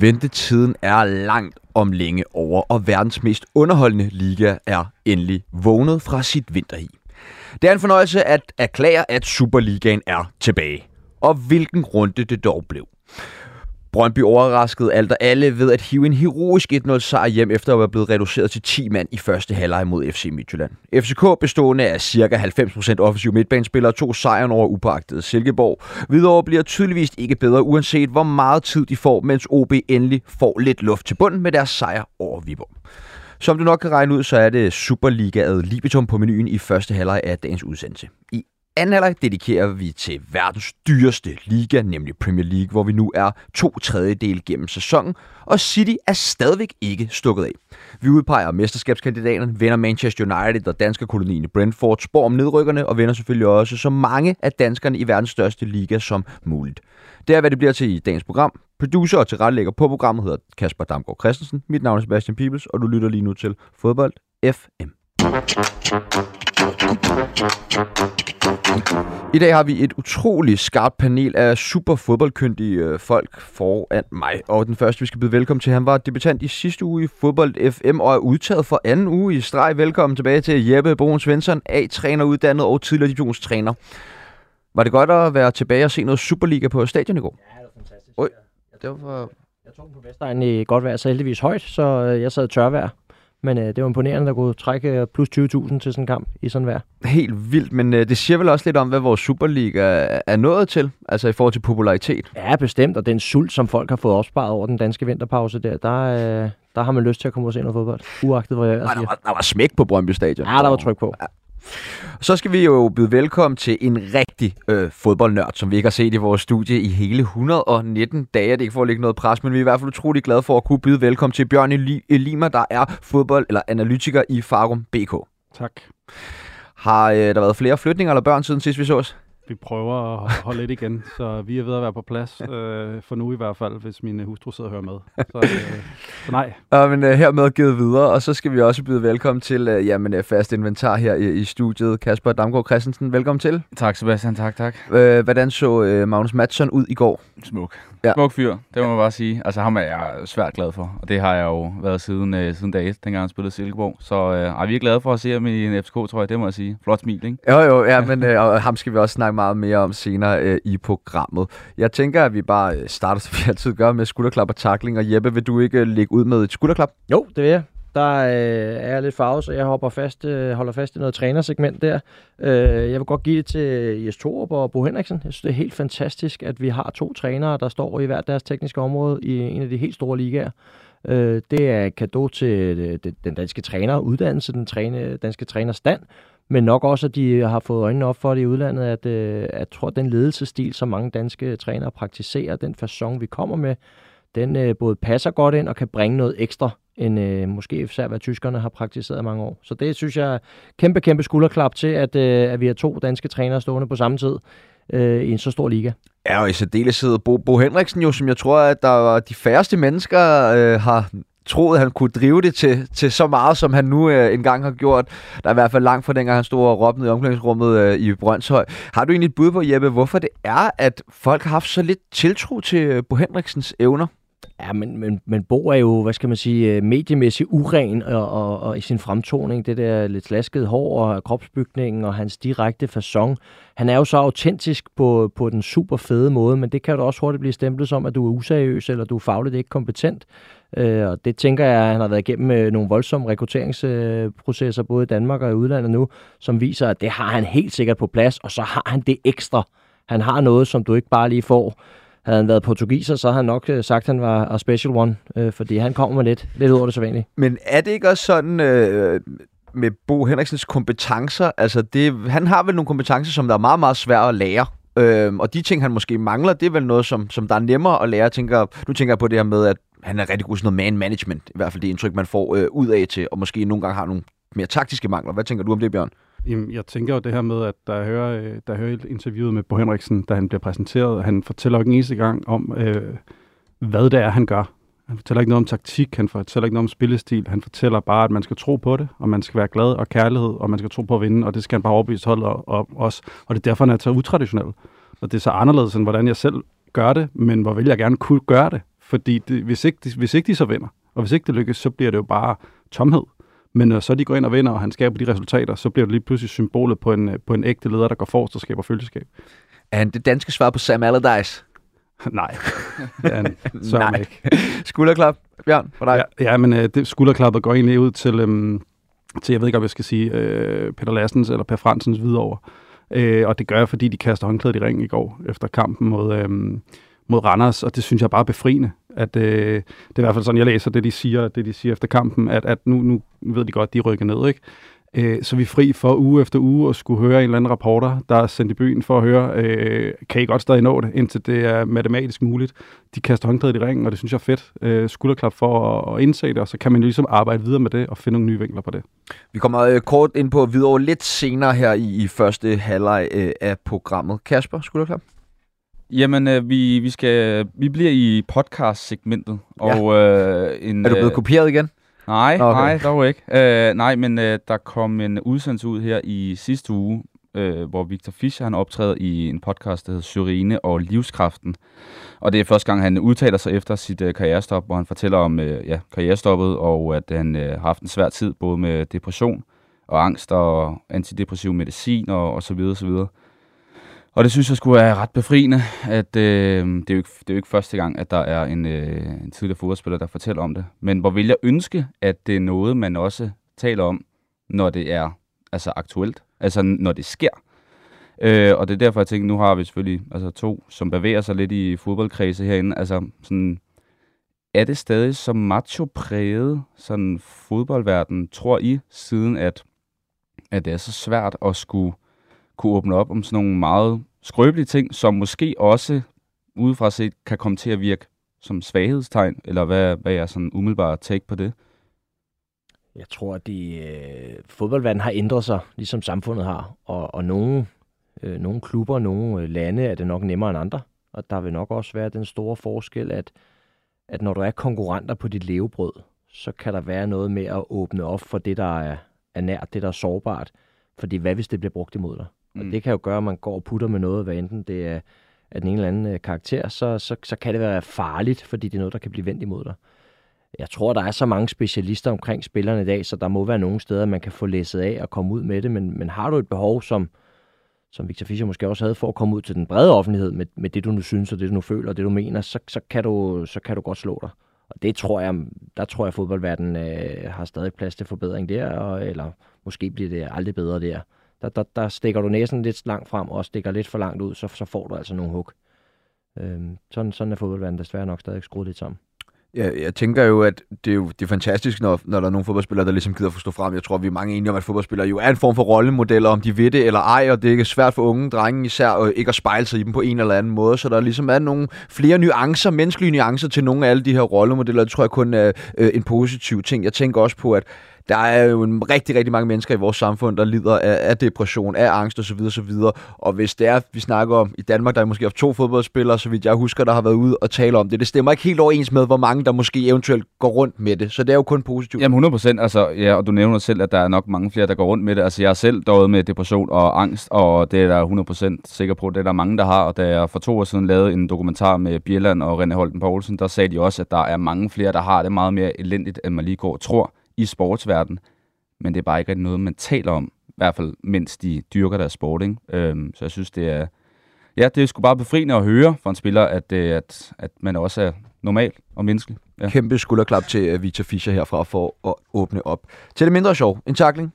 Ventetiden er langt om længe over, og verdens mest underholdende liga er endelig vågnet fra sit vinterhi. Det er en fornøjelse at erklære, at Superligaen er tilbage. Og hvilken runde det dog blev. Brøndby overraskede alt og alle ved at hive en heroisk 1-0 sejr hjem efter at være blevet reduceret til 10 mand i første halvleg mod FC Midtjylland. FCK bestående af ca. 90% offensiv midtbanespillere tog sejren over upagtede Silkeborg. Hvidovre bliver tydeligvis ikke bedre uanset hvor meget tid de får, mens OB endelig får lidt luft til bunden med deres sejr over Viborg. Som du nok kan regne ud, så er det Superliga ad libitum på menuen i første halvleg af dagens udsendelse. I anden halvleg dedikerer vi til verdens dyreste liga, nemlig Premier League, hvor vi nu er to tredjedel gennem sæsonen, og City er stadigvæk ikke stukket af. Vi udpeger mesterskabskandidaterne, vender Manchester United og danske kolonien i Brentford, spår om nedrykkerne og vender selvfølgelig også så mange af danskerne i verdens største liga som muligt. Det er, hvad det bliver til i dagens program. Producer og tilrettelægger på programmet hedder Kasper Damgaard Christensen. Mit navn er Sebastian Pibels, og du lytter lige nu til Fodbold FM. I dag har vi et utroligt skarpt panel af super fodboldkyndige øh, folk foran mig. Og den første, vi skal byde velkommen til, han var debutant i sidste uge i Fodbold FM og er udtaget for anden uge i streg. Velkommen tilbage til Jeppe Broen Svensson, A-træner uddannet og tidligere divisionstræner. Var det godt at være tilbage og se noget Superliga på stadion i går? Ja, det var fantastisk. Oj. Jeg, Det var jeg tog den på Vestegnen i godt vejr, så heldigvis højt, så øh, jeg sad tørvejr. Men øh, det var imponerende, der kunne trække øh, plus 20.000 til sådan en kamp i sådan vejr. helt vildt, men øh, det siger vel også lidt om, hvad vores Superliga er nået til, altså i forhold til popularitet. Ja, bestemt, og den sult, som folk har fået opsparet over den danske vinterpause der, der, øh, der har man lyst til at komme og se noget fodbold. Uagtet, hvor jeg Ej, der, var, der var smæk på Brøndby Stadion. Ja, der var tryk på. Så skal vi jo byde velkommen til en rigtig øh, fodboldnørd, som vi ikke har set i vores studie i hele 119 dage. Det er ikke for at lægge noget pres, men vi er i hvert fald utrolig glade for at kunne byde velkommen til Bjørn Eli- Elima, der er fodbold- eller analytiker i Farum BK. Tak. Har øh, der været flere flytninger eller børn siden sidst vi sås? Vi prøver at holde lidt igen, så vi er ved at være på plads, øh, for nu i hvert fald, hvis min hustru sidder og hører med. Så, øh, så nej, Ja, men øh, hermed givet videre, og så skal vi også byde velkommen til øh, jamen, øh, fast inventar her i, i studiet. Kasper Damgaard Christensen, velkommen til. Tak Sebastian, tak, tak. Øh, hvordan så øh, Magnus Madsen ud i går? Smuk. Ja. Smuk fyr, det må man bare sige. Altså ham er jeg svært glad for, og det har jeg jo været siden, øh, siden dag 1, dengang han spillede i Silkeborg. Så øh, ej, vi er glade for at se ham i en FCK, tror jeg, det må jeg sige. Flot smil, ikke? Jo, jo, ja, men øh, og ham skal vi også snakke meget mere om senere øh, i programmet. Jeg tænker, at vi bare øh, starter, som vi altid gør, med skulderklap og takling. Og Jeppe, vil du ikke øh, lægge ud med et skulderklap? Jo, det vil jeg. Der øh, er jeg lidt farvet, så jeg hopper fast, øh, holder fast i noget trænersegment der. Øh, jeg vil godt give det til øh, Jes Torup og Bo Henriksen. Jeg synes, det er helt fantastisk, at vi har to trænere, der står i hver deres tekniske område i en af de helt store ligaer. Øh, det er et kado til det- den danske træneruddannelse, den træne, danske trænerstand, men nok også, at de har fået øjnene op for det i udlandet, at øh, at jeg tror, at den ledelsesstil, som mange danske trænere praktiserer, den façon, vi kommer med, den øh, både passer godt ind og kan bringe noget ekstra, end øh, måske især hvad tyskerne har praktiseret i mange år. Så det synes jeg er kæmpe, kæmpe skulderklap til, at, øh, at vi har to danske trænere stående på samme tid øh, i en så stor liga. Ja, og i særdeleshed Bo, Bo Henriksen jo, som jeg tror, at der var de færreste mennesker øh, har troet, han kunne drive det til, til så meget, som han nu øh, engang har gjort. Der er i hvert fald langt fra dengang, han stod og råbte i omklædningsrummet øh, i Brøndshøj. Har du egentlig et bud på, Jeppe, hvorfor det er, at folk har haft så lidt tiltro til øh, Bo Henriksens evner? Ja, men, men, men Bo er jo, hvad skal man sige, øh, mediemæssigt uren og, og, og i sin fremtoning, det der lidt slaskede hår og kropsbygningen og hans direkte façon. Han er jo så autentisk på, på den super fede måde, men det kan jo også hurtigt blive stemplet som, at du er useriøs eller du er fagligt ikke kompetent. Øh, og det tænker jeg, at han har været igennem med nogle voldsomme rekrutteringsprocesser både i Danmark og i udlandet nu, som viser, at det har han helt sikkert på plads, og så har han det ekstra. Han har noget, som du ikke bare lige får havde han været portugiser, så havde han nok øh, sagt, at han var a special one, øh, fordi han kommer med lidt, lidt ud over det så vanligt. Men er det ikke også sådan øh, med Bo Henriksens kompetencer? Altså, det, han har vel nogle kompetencer, som der er meget, meget svære at lære. Øhm, og de ting, han måske mangler, det er vel noget, som, som der er nemmere at lære. Jeg tænker, nu tænker jeg på det her med, at han er rigtig god til noget man management. I hvert fald det indtryk, man får øh, ud af til, og måske nogle gange har nogle mere taktiske mangler. Hvad tænker du om det, Bjørn? Jamen, jeg tænker jo det her med, at der jeg hører, øh, der jeg hører interviewet med Bo Henriksen, da han bliver præsenteret, han fortæller ikke en eneste gang om, øh, hvad det er, han gør. Han fortæller ikke noget om taktik, han fortæller ikke noget om spillestil. Han fortæller bare, at man skal tro på det, og man skal være glad og kærlighed, og man skal tro på at vinde, og det skal han bare overbevise holdet om os. Og det er derfor, han er så utraditionel. Og det er så anderledes, end hvordan jeg selv gør det, men hvor vil jeg gerne kunne gøre det. Fordi det, hvis, ikke, de, hvis ikke de så vinder, og hvis ikke det lykkes, så bliver det jo bare tomhed. Men når så de går ind og vinder, og han skaber de resultater, så bliver det lige pludselig symbolet på en, på en ægte leder, der går forrest og skaber følgeskab. Er han det danske svar på Sam Allardyce? Nej, det er han Nej. ikke. Skulderklap, Bjørn, for dig? Ja, ja men uh, det, skulderklappet går egentlig ud til, um, til, jeg ved ikke, om jeg skal sige, uh, Peter Lassens eller Per Fransens videre. Uh, og det gør jeg, fordi de kaster håndklædet i ringen i går efter kampen mod, um, mod Randers, og det synes jeg er bare befriende. At, øh, det er i hvert fald sådan, jeg læser det, de siger, det, de siger efter kampen, at, at nu, nu ved de godt, de rykker ned, ikke? Øh, så vi er fri for uge efter uge at skulle høre en eller anden rapporter, der er sendt i byen for at høre, øh, kan I godt stadig nå det, indtil det er matematisk muligt. De kaster håndklædet i ringen, og det synes jeg er fedt. Øh, skulderklap for at, at indse det, og så kan man jo ligesom arbejde videre med det og finde nogle nye vinkler på det. Vi kommer øh, kort ind på videre lidt senere her i, i første halvleg øh, af programmet. Kasper, skulderklap? Jamen, øh, vi, vi, skal, vi bliver i podcast-segmentet. Ja. Og, øh, en, er du blevet øh, kopieret igen? Nej, okay. nej, dog ikke. Uh, nej, men uh, der kom en udsendelse ud her i sidste uge, uh, hvor Victor Fischer han optræder i en podcast, der hedder Syrene og Livskraften. Og det er første gang, han udtaler sig efter sit uh, karrierestop, hvor han fortæller om uh, ja, karrierestoppet, og at han uh, har haft en svær tid, både med depression og angst og antidepressiv medicin og, og så videre, så videre. Og det synes jeg skulle være ret befriende, at øh, det, er jo ikke, det er jo ikke første gang, at der er en, øh, en tidligere fodboldspiller, der fortæller om det. Men hvor vil jeg ønske, at det er noget, man også taler om, når det er altså aktuelt, altså når det sker. Øh, og det er derfor, jeg tænker, nu har vi selvfølgelig altså, to, som bevæger sig lidt i fodboldkredse herinde. Altså sådan, er det stadig så macho-præget sådan fodboldverden, tror I, siden at, at det er så svært at skulle kunne åbne op om sådan nogle meget skrøbelige ting, som måske også udefra set kan komme til at virke som svaghedstegn, eller hvad, hvad er sådan umiddelbart take på det? Jeg tror, at de, øh, fodboldverdenen har ændret sig, ligesom samfundet har, og, og nogle, øh, nogle klubber, nogle øh, lande er det nok nemmere end andre, og der vil nok også være den store forskel, at, at når du er konkurrenter på dit levebrød, så kan der være noget med at åbne op for det, der er, er nært, det der er sårbart, fordi hvad hvis det bliver brugt imod dig? Mm. Og det kan jo gøre, at man går og putter med noget, hvad enten det er af den ene eller anden øh, karakter, så, så, så kan det være farligt, fordi det er noget, der kan blive vendt imod dig. Jeg tror, der er så mange specialister omkring spillerne i dag, så der må være nogle steder, man kan få læsset af og komme ud med det, men, men har du et behov, som, som Victor Fischer måske også havde, for at komme ud til den brede offentlighed med, med det, du nu synes, og det, du nu føler, og det, du mener, så, så, kan, du, så kan du godt slå dig. Og det tror jeg, der tror jeg, at fodboldverdenen øh, har stadig plads til forbedring der, og, eller måske bliver det aldrig bedre der der, der, der stikker du næsen lidt langt frem og stikker lidt for langt ud, så, så får du altså nogle hug. Øhm, sådan, sådan er fodboldverdenen desværre nok stadig skruet lidt sammen. Ja, jeg tænker jo, at det er, jo, det er fantastisk, når, når der er nogle fodboldspillere, der ligesom gider at stå frem. Jeg tror, vi er mange enige om, at fodboldspillere jo er en form for rollemodeller, om de ved det eller ej, og det er ikke svært for unge drenge især og ikke at spejle sig i dem på en eller anden måde. Så der ligesom er nogle flere nuancer, menneskelige nuancer til nogle af alle de her rollemodeller. Det tror jeg kun er øh, en positiv ting. Jeg tænker også på, at der er jo en rigtig, rigtig mange mennesker i vores samfund, der lider af, af depression, af angst osv. osv. Og hvis det er, vi snakker om i Danmark, der er måske to fodboldspillere, så vidt jeg husker, der har været ude og tale om det. Det stemmer ikke helt overens med, hvor mange der måske eventuelt går rundt med det. Så det er jo kun positivt. Jamen 100 procent, altså, ja, og du nævner selv, at der er nok mange flere, der går rundt med det. Altså jeg er selv døjet med depression og angst, og det er der 100 procent sikker på, det er der mange, der har. Og da jeg for to år siden lavede en dokumentar med Bjelland og René Holten Poulsen, der sagde de også, at der er mange flere, der har det meget mere elendigt, end man lige går og tror i sportsverdenen, men det er bare ikke rigtig noget, man taler om, i hvert fald mens de dyrker deres sport. Ikke? Øhm, så jeg synes, det er, ja, det er sgu bare befriende at høre fra en spiller, at, øh, at, at man også er normal og menneskelig. Ja. Kæmpe skulderklap til øh, Victor Fischer herfra for at åbne op. Til det mindre sjov, en takling.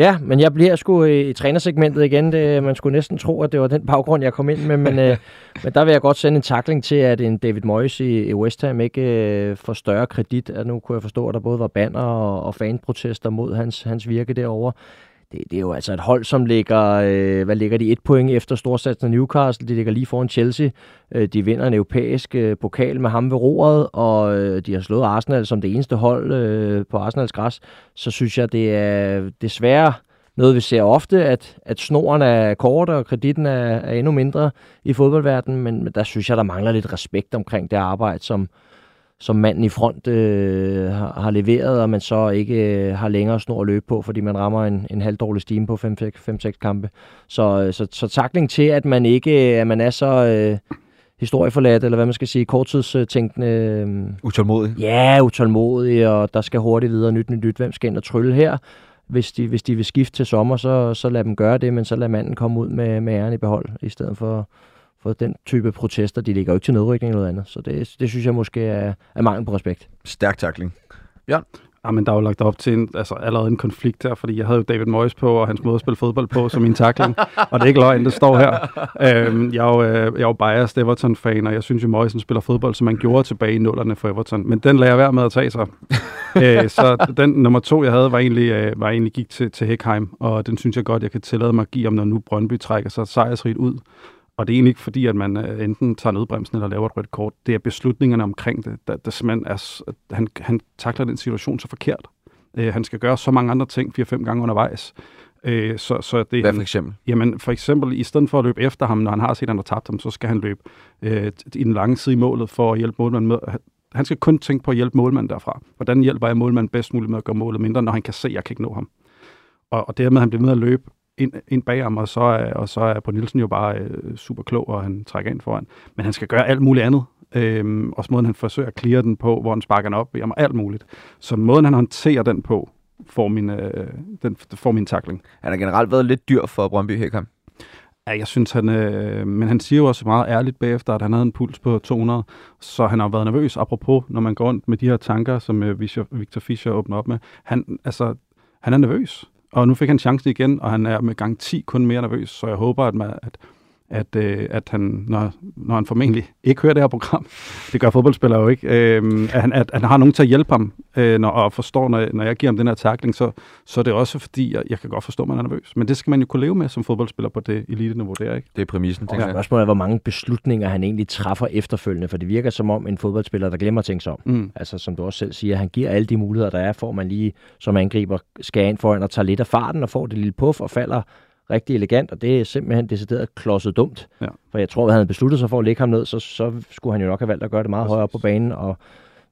Ja, men jeg bliver sgu i, i trænersegmentet igen. Det, man skulle næsten tro, at det var den baggrund, jeg kom ind med, men, øh, men der vil jeg godt sende en takling til, at en David Moyes i, i West Ham ikke øh, får større kredit. At nu kunne jeg forstå, at der både var banner og, og fanprotester mod hans, hans virke derovre det, det er jo altså et hold, som ligger, øh, hvad ligger de, et point efter storsatsen af Newcastle. De ligger lige foran Chelsea. Øh, de vinder en europæisk øh, pokal med ham ved roret, og øh, de har slået Arsenal som det eneste hold øh, på Arsenals græs. Så synes jeg, det er desværre noget, vi ser ofte, at, at snoren er kort, og kreditten er, er endnu mindre i fodboldverdenen, men, men der synes jeg, der mangler lidt respekt omkring det arbejde, som, som manden i front øh, har, leveret, og man så ikke øh, har længere snor at løbe på, fordi man rammer en, en halvdårlig stime på 5-6 kampe. Så, øh, så, så takling til, at man ikke at man er så øh, historieforladt, eller hvad man skal sige, korttidstænkende. Øh, Utålmodig. Ja, utålmodig, og der skal hurtigt videre nyt, nyt, nyt. Hvem skal ind og trylle her? Hvis de, hvis de vil skifte til sommer, så, så lad dem gøre det, men så lad manden komme ud med, med æren i behold, i stedet for, for den type protester. De ligger jo ikke til nedrykning eller noget andet. Så det, det synes jeg måske er, er mangel på respekt. Stærk takling. Ja, men der er jo lagt op til en, altså, allerede en konflikt her, fordi jeg havde jo David Moyes på, og hans måde at spille fodbold på, som min takling. og det er ikke løgn, det står her. Øhm, jeg, er jo, øh, jeg er jo biased Everton-fan, og jeg synes jo, Moyes spiller fodbold, som man gjorde tilbage i nullerne for Everton. Men den lader jeg være med at tage sig. øh, så den nummer to, jeg havde, var egentlig, øh, var egentlig gik til, til Heckheim, og den synes jeg godt, jeg kan tillade mig at give, om når nu Brøndby trækker sig sejrsrigt ud. Og det er egentlig ikke fordi, at man øh, enten tager nødbremsen eller laver et rødt kort. Det er beslutningerne omkring det, der, der simpelthen er, at han, han takler den situation så forkert. Øh, han skal gøre så mange andre ting 4-5 gange undervejs. Øh, så, så det, Hvad han, for eksempel? Jamen for eksempel, i stedet for at løbe efter ham, når han har set, at han har tabt ham, så skal han løbe øh, i den lange side i målet for at hjælpe målmanden med. Han- Han skal kun tænke på at hjælpe målmanden derfra. Hvordan hjælper jeg målmanden bedst muligt med at gøre målet mindre, når han kan se, at jeg kan ikke nå ham. Og, og dermed han bliver med at løbe ind, ind bag ham, og så er, og så er Bo Nielsen jo bare øh, super klog, og han trækker ind foran. Men han skal gøre alt muligt andet. Øhm, også måden, han forsøger at clear den på, hvor han sparker den op, jamen alt muligt. Så måden, han håndterer den på, får min, øh, den, får min takling. Han har generelt været lidt dyr for Brøndby Hækheim. Ja, jeg synes, han... Øh, men han siger jo også meget ærligt bagefter, at han havde en puls på 200, så han har været nervøs, apropos, når man går rundt med de her tanker, som øh, Victor Victor Fischer åbner op med. Han, altså, han er nervøs, og nu fik han chancen igen, og han er med gang 10 kun mere nervøs, så jeg håber, at, man, at, at, øh, at han, når, når han formentlig ikke hører det her program, det gør fodboldspillere jo ikke, øh, at, han, at, at han har nogen til at hjælpe ham, øh, når, og forstår, når, når jeg giver ham den her takling, så, så er det også fordi, jeg, jeg kan godt forstå, at man er nervøs. Men det skal man jo kunne leve med som fodboldspiller på det elite-niveau, der, ikke? Det er præmissen, Og tænker jeg. spørgsmålet er, hvor mange beslutninger han egentlig træffer efterfølgende, for det virker som om en fodboldspiller, der glemmer at tænke sig om. Mm. Altså som du også selv siger, han giver alle de muligheder, der er, for man lige som angriber skal ind foran og tager lidt af farten og får det lille puff og falder rigtig elegant, og det er simpelthen decideret klodset dumt. Ja. For jeg tror, at havde han besluttet sig for at lægge ham ned, så, så skulle han jo nok have valgt at gøre det meget Præcis. højere op på banen, og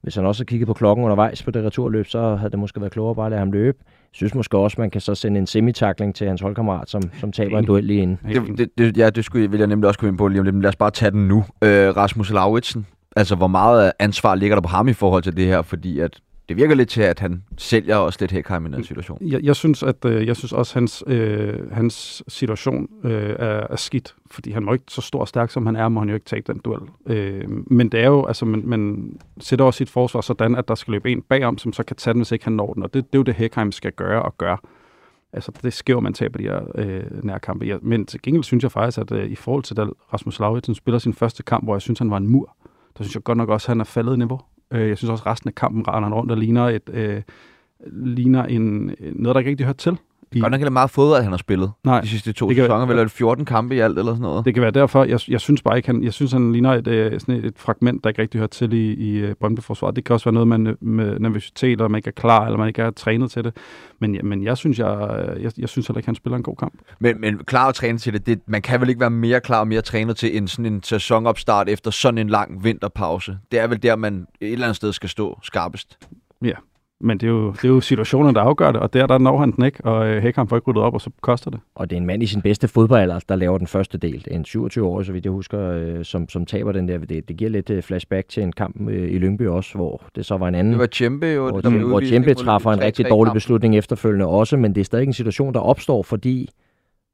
hvis han også havde kigget på klokken undervejs på det returløb, så havde det måske været klogere bare at lade ham løbe. Jeg synes måske også, man kan så sende en semitakling til hans holdkammerat, som, som taber en duel lige inden. Det, det, det, ja, det skulle, vil jeg nemlig også komme ind på lige om lidt, men lad os bare tage den nu. Øh, Rasmus Lauritsen, altså hvor meget ansvar ligger der på ham i forhold til det her, fordi at det virker lidt til, at han sælger også lidt Hækheim i den situation. Jeg, jeg synes, at øh, jeg synes også, at hans, øh, hans situation øh, er, er skidt, fordi han må ikke så stor og stærk, som han er, må han jo ikke tage den duel. Øh, men det er jo, altså, man, man sætter også sit forsvar sådan, at der skal løbe en bagom, som så kan tage den, hvis ikke han når den, og det, det er jo det, Hækheim skal gøre og gøre. Altså, det sker jo, man taber de her øh, nærkampe. Ja, men til gengæld synes jeg faktisk, at øh, i forhold til, da Rasmus Lauritsen spiller sin første kamp, hvor jeg synes, han var en mur, der synes jeg godt nok også, at han er faldet i niveau. Øh, jeg synes også, at resten af kampen render rundt og ligner et... Øh, ligner en, øh, noget, der ikke rigtig hørt til. I, Godt nok er det meget fodbold, han har spillet. nej, De sidste to Det kan- sæsoner, vel er det 14 kampe i alt eller sådan noget. det kan være derfor. Jeg, jeg synes bare ikke, han, jeg synes, han ligner et, øh, sådan et, et fragment, der ikke rigtig hører til i, i øh, Brøndby-forsvaret. Det kan også være noget med, med nervøsitet, eller man ikke er klar, eller man ikke er trænet til det. Men, ja, men jeg, synes, jeg, jeg, jeg synes heller ikke, han spiller en god kamp. Men, men klar og trænet til det, det, man kan vel ikke være mere klar og mere trænet til en sådan en sæsonopstart efter sådan en lang vinterpause. Det er vel der, man et eller andet sted skal stå skarpest. Men det er jo, det er jo situationen, der afgør det, og der, der når han den ikke, og øh, får ikke ryddet op, og så koster det. Og det er en mand i sin bedste fodboldalder, der laver den første del. En 27 år, så vidt jeg husker, øh, som, som taber den der. Det, det giver lidt øh, flashback til en kamp øh, i Lyngby også, hvor det så var en anden. Det var Tjempe jo. hvor, der hvor ikke? træffer en 3-3 rigtig dårlig beslutning efterfølgende også, men det er stadig en situation, der opstår, fordi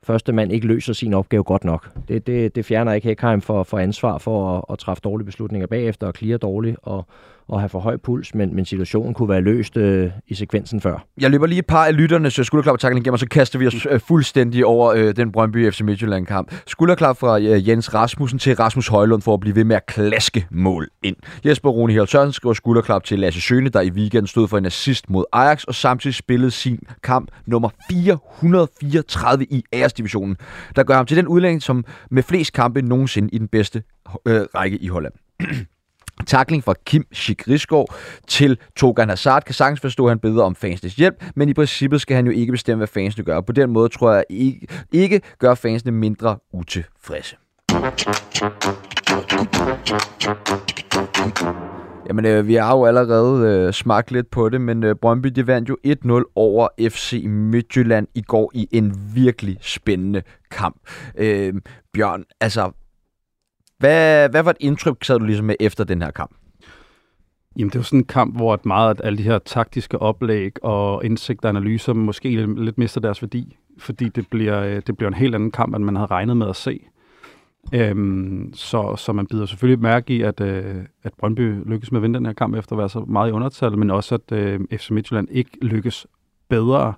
første mand ikke løser sin opgave godt nok. Det, det, det fjerner ikke Hækheim for, for ansvar for at, at træffe dårlige beslutninger bagefter og clear dårligt og, at have for høj puls, men, men situationen kunne være løst øh, i sekvensen før. Jeg løber lige et par af lytterne, så skulderklap og igennem, og så kaster vi os øh, fuldstændig over øh, den Brøndby FC Midtjylland-kamp. Skulderklap fra øh, Jens Rasmussen til Rasmus Højlund for at blive ved med at klaske mål ind. Jesper Rune Hjel Sørensen skriver skulderklap til Lasse Søne, der i weekenden stod for en assist mod Ajax, og samtidig spillede sin kamp nummer 434 i æresdivisionen, der gør ham til den udlænding, som med flest kampe nogensinde i den bedste øh, række i Holland. Takling fra Kim Schick til Togan Hazard kan sagtens forstå, at han beder om fansenes hjælp, men i princippet skal han jo ikke bestemme, hvad fansene gør. På den måde tror jeg ikke, ikke gør fansene mindre utilfredse. Jamen, øh, vi har jo allerede øh, smagt lidt på det, men øh, Brøndby de vandt jo 1-0 over FC Midtjylland i går i en virkelig spændende kamp. Øh, Bjørn, altså, hvad, hvad var et indtryk, sad du ligesom med efter den her kamp? Jamen, det var sådan en kamp, hvor at meget af alle de her taktiske oplæg og indsigt og analyser måske lidt mister deres værdi, fordi det bliver, øh, det bliver en helt anden kamp, end man havde regnet med at se. Øhm, så, så man bider selvfølgelig mærke i, at, øh, at Brøndby lykkes med at vinde den her kamp efter at være så meget i undertal, men også at øh, FC Midtjylland ikke lykkes bedre,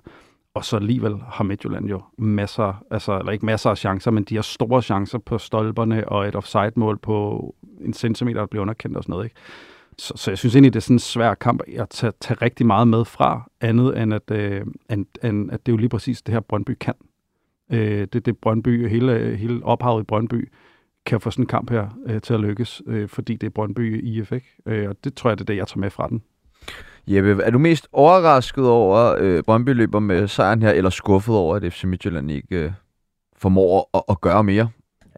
og så alligevel har Midtjylland jo masser, altså eller ikke masser af chancer, men de har store chancer på stolperne og et offside-mål på en centimeter, der bliver underkendt og sådan noget. Ikke? Så, så jeg synes egentlig, det er sådan en svær kamp at tage, tage rigtig meget med fra, andet end at, øh, end, end, at det er jo lige præcis det her Brøndby kan. Øh, det det Brøndby, hele, hele ophavet i Brøndby, kan få sådan en kamp her øh, til at lykkes, øh, fordi det er Brøndby IF, ikke? Øh, og det tror jeg, det er det, jeg tager med fra den. Jeppe, er du mest overrasket over øh, Brøndby løber med sejren her, eller skuffet over, at FC Midtjylland ikke øh, formår at, at gøre mere?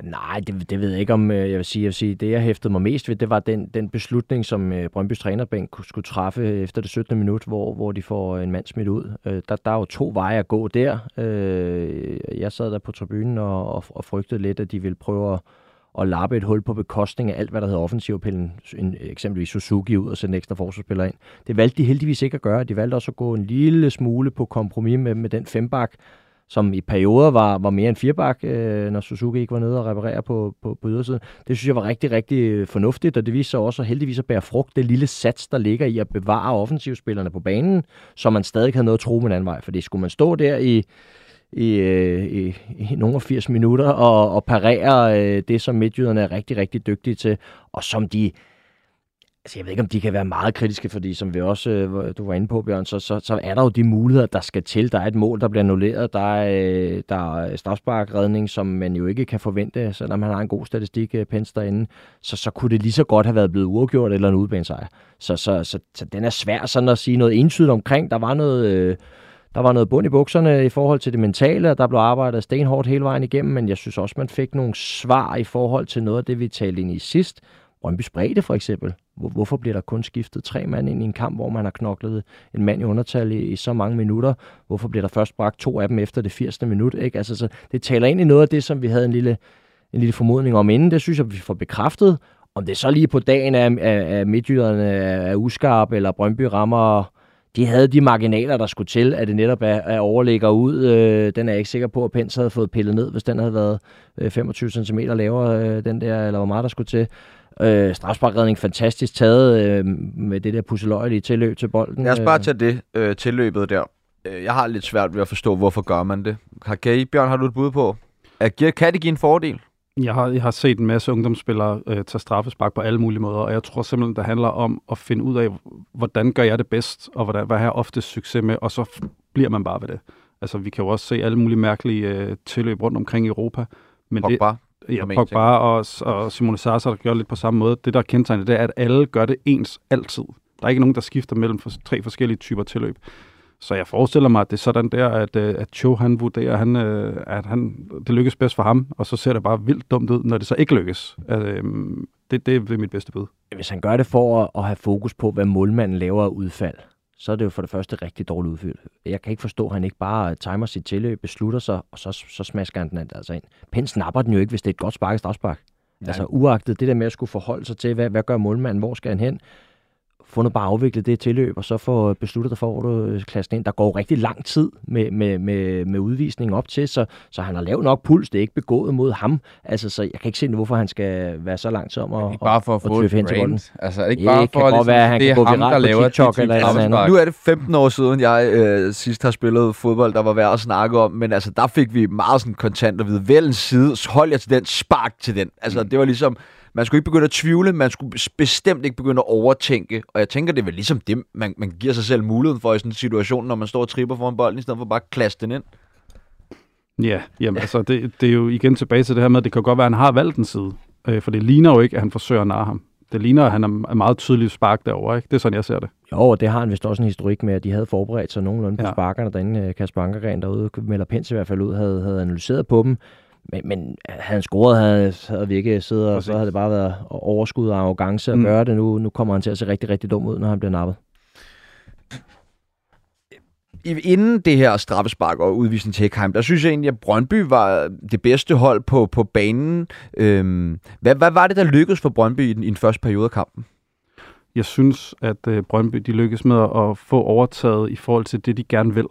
Nej, det, det ved jeg ikke, om øh, jeg vil sige. Jeg vil sige. Det, jeg hæftede mig mest ved, det var den, den beslutning, som øh, Brøndbys trænerbænk skulle træffe øh, efter det 17. minut, hvor, hvor de får øh, en mand smidt ud. Øh, der, der er jo to veje at gå der. Øh, jeg sad der på tribunen og, og, og frygtede lidt, at de ville prøve at, at lappe et hul på bekostning af alt, hvad der hedder offensivpillen, eksempelvis Suzuki ud og sætte en ekstra forsvarsspiller ind. Det valgte de heldigvis ikke at gøre. De valgte også at gå en lille smule på kompromis med, med den fembak, som i perioder var, var mere end firebak, øh, når Suzuki ikke var nede og reparere på, på, på ydersiden. Det synes jeg var rigtig, rigtig fornuftigt, og det viser sig også heldigvis at bære frugt, det lille sats, der ligger i at bevare offensivspillerne på banen, så man stadig havde noget at tro med en anden vej. Fordi skulle man stå der i, i, øh, i, i nogle 80 minutter og, og parere øh, det, som midtjyderne er rigtig, rigtig dygtige til, og som de Altså, jeg ved ikke, om de kan være meget kritiske, fordi som vi også, øh, du var inde på, Bjørn, så, så, så er der jo de muligheder, der skal til. Der er et mål, der bliver annulleret. Der er, øh, der er strafsparkredning, som man jo ikke kan forvente, selvom han har en god statistik, øh, Pens derinde. Så, så kunne det lige så godt have været blevet uafgjort eller en udbanesejr. Så, så, så, så, den er svær sådan at sige noget entydigt omkring. Der var noget... Øh, der var noget bund i bukserne i forhold til det mentale, og der blev arbejdet stenhårdt hele vejen igennem, men jeg synes også, man fik nogle svar i forhold til noget af det, vi talte ind i sidst. Brøndby Spredte for eksempel. Hvorfor bliver der kun skiftet tre mand ind i en kamp, hvor man har knoklet en mand i undertal i, i så mange minutter? Hvorfor bliver der først bragt to af dem efter det 80. minut? Ikke? Altså, så det taler ind i noget af det, som vi havde en lille, en lille formodning om inden. Det synes jeg, vi får bekræftet. Om det så lige på dagen er, er, midtjyderne er uskarp, eller Brøndby rammer de havde de marginaler, der skulle til, at det netop er, er overligger ud. Øh, den er jeg ikke sikker på, at Pens havde fået pillet ned, hvis den havde været øh, 25 cm lavere, øh, den der, eller hvor meget der skulle til. Øh, strafsparkredning fantastisk taget øh, med det der pusseløjelige tilløb til bolden. Lad os bare tage det øh, tilløbet der. Øh, jeg har lidt svært ved at forstå, hvorfor gør man det. Har, I, Bjørn, har du et bud på? Kan det give en fordel? Jeg har, jeg har set en masse ungdomsspillere øh, tage straffespark på alle mulige måder, og jeg tror simpelthen, det handler om at finde ud af, hvordan gør jeg det bedst, og hvordan, hvad har jeg ofte succes med, og så bliver man bare ved det. Altså, vi kan jo også se alle mulige mærkelige øh, tilløb rundt omkring i Europa. Men Pogba. Det, Ja, Pogba og, og Simone Sasa, der gør lidt på samme måde. Det, der er kendetegnet, det er, at alle gør det ens altid. Der er ikke nogen, der skifter mellem for, tre forskellige typer tilløb. Så jeg forestiller mig, at det er sådan der, at, øh, at Cho han vurderer, han, øh, at han, det lykkes bedst for ham, og så ser det bare vildt dumt ud, når det så ikke lykkes. Altså, det, det er mit bedste bud. Hvis han gør det for at have fokus på, hvad målmanden laver af udfald, så er det jo for det første rigtig dårligt udfyldt. Jeg kan ikke forstå, at han ikke bare timer sit tilløb, beslutter sig, og så, så smasker han den altså ind. Pen snapper den jo ikke, hvis det er et godt spark strafspark. Altså uagtet det der med at skulle forholde sig til, hvad, hvad gør målmanden, hvor skal han hen, fundet bare afviklet det tilløb, og så få besluttet dig for, hvor du øh, klassen ind. Der går rigtig lang tid med, med, med, med udvisningen op til, så, så han har lavet nok puls. Det er ikke begået mod ham. Altså, så jeg kan ikke se, hvorfor han skal være så lang tid om at, ikke bare for at, at få et hen til bolden. Altså, ikke bare for, at ligesom, være, han det er ham, der laver TikTok eller eller andet. Nu er det 15 år siden, jeg øh, sidst har spillet fodbold, der var værd at snakke om, men altså, der fik vi meget sådan kontant at vide, vælg side, hold jer til den, spark til den. Altså, mm. det var ligesom, man skulle ikke begynde at tvivle, man skulle bestemt ikke begynde at overtænke, og jeg tænker, det er vel ligesom det, man, man giver sig selv muligheden for i sådan en situation, når man står og tripper foran bolden, i stedet for bare at klasse den ind. Ja, jamen altså, det, det er jo igen tilbage til det her med, at det kan godt være, at han har valgt en side, øh, for det ligner jo ikke, at han forsøger at narre ham. det ligner, at han er meget tydelig spark derovre. Ikke? Det er sådan, jeg ser det. Jo, og det har han vist også en historik med, at de havde forberedt sig nogenlunde på Ja. sparkerne derinde. Øh, Kasper Ankergren derude, melder Pens i hvert fald ud, havde, havde analyseret på dem. Men, men han scoret, havde, havde vi ikke siddet, og så havde det bare været overskud og arrogance at Mm. gøre det. Nu, nu kommer han til at se rigtig, rigtig dum ud, når han bliver nappet. I- Inden det her straffespark og udvisning til Hækheim, der synes jeg egentlig, at Brøndby var det bedste hold på, på banen. Øhm, hvad, hvad var det, der lykkedes for Brøndby i den, i den første periode af kampen? Jeg synes, at øh, Brøndby de lykkes med at få overtaget i forhold til det, de gerne vil.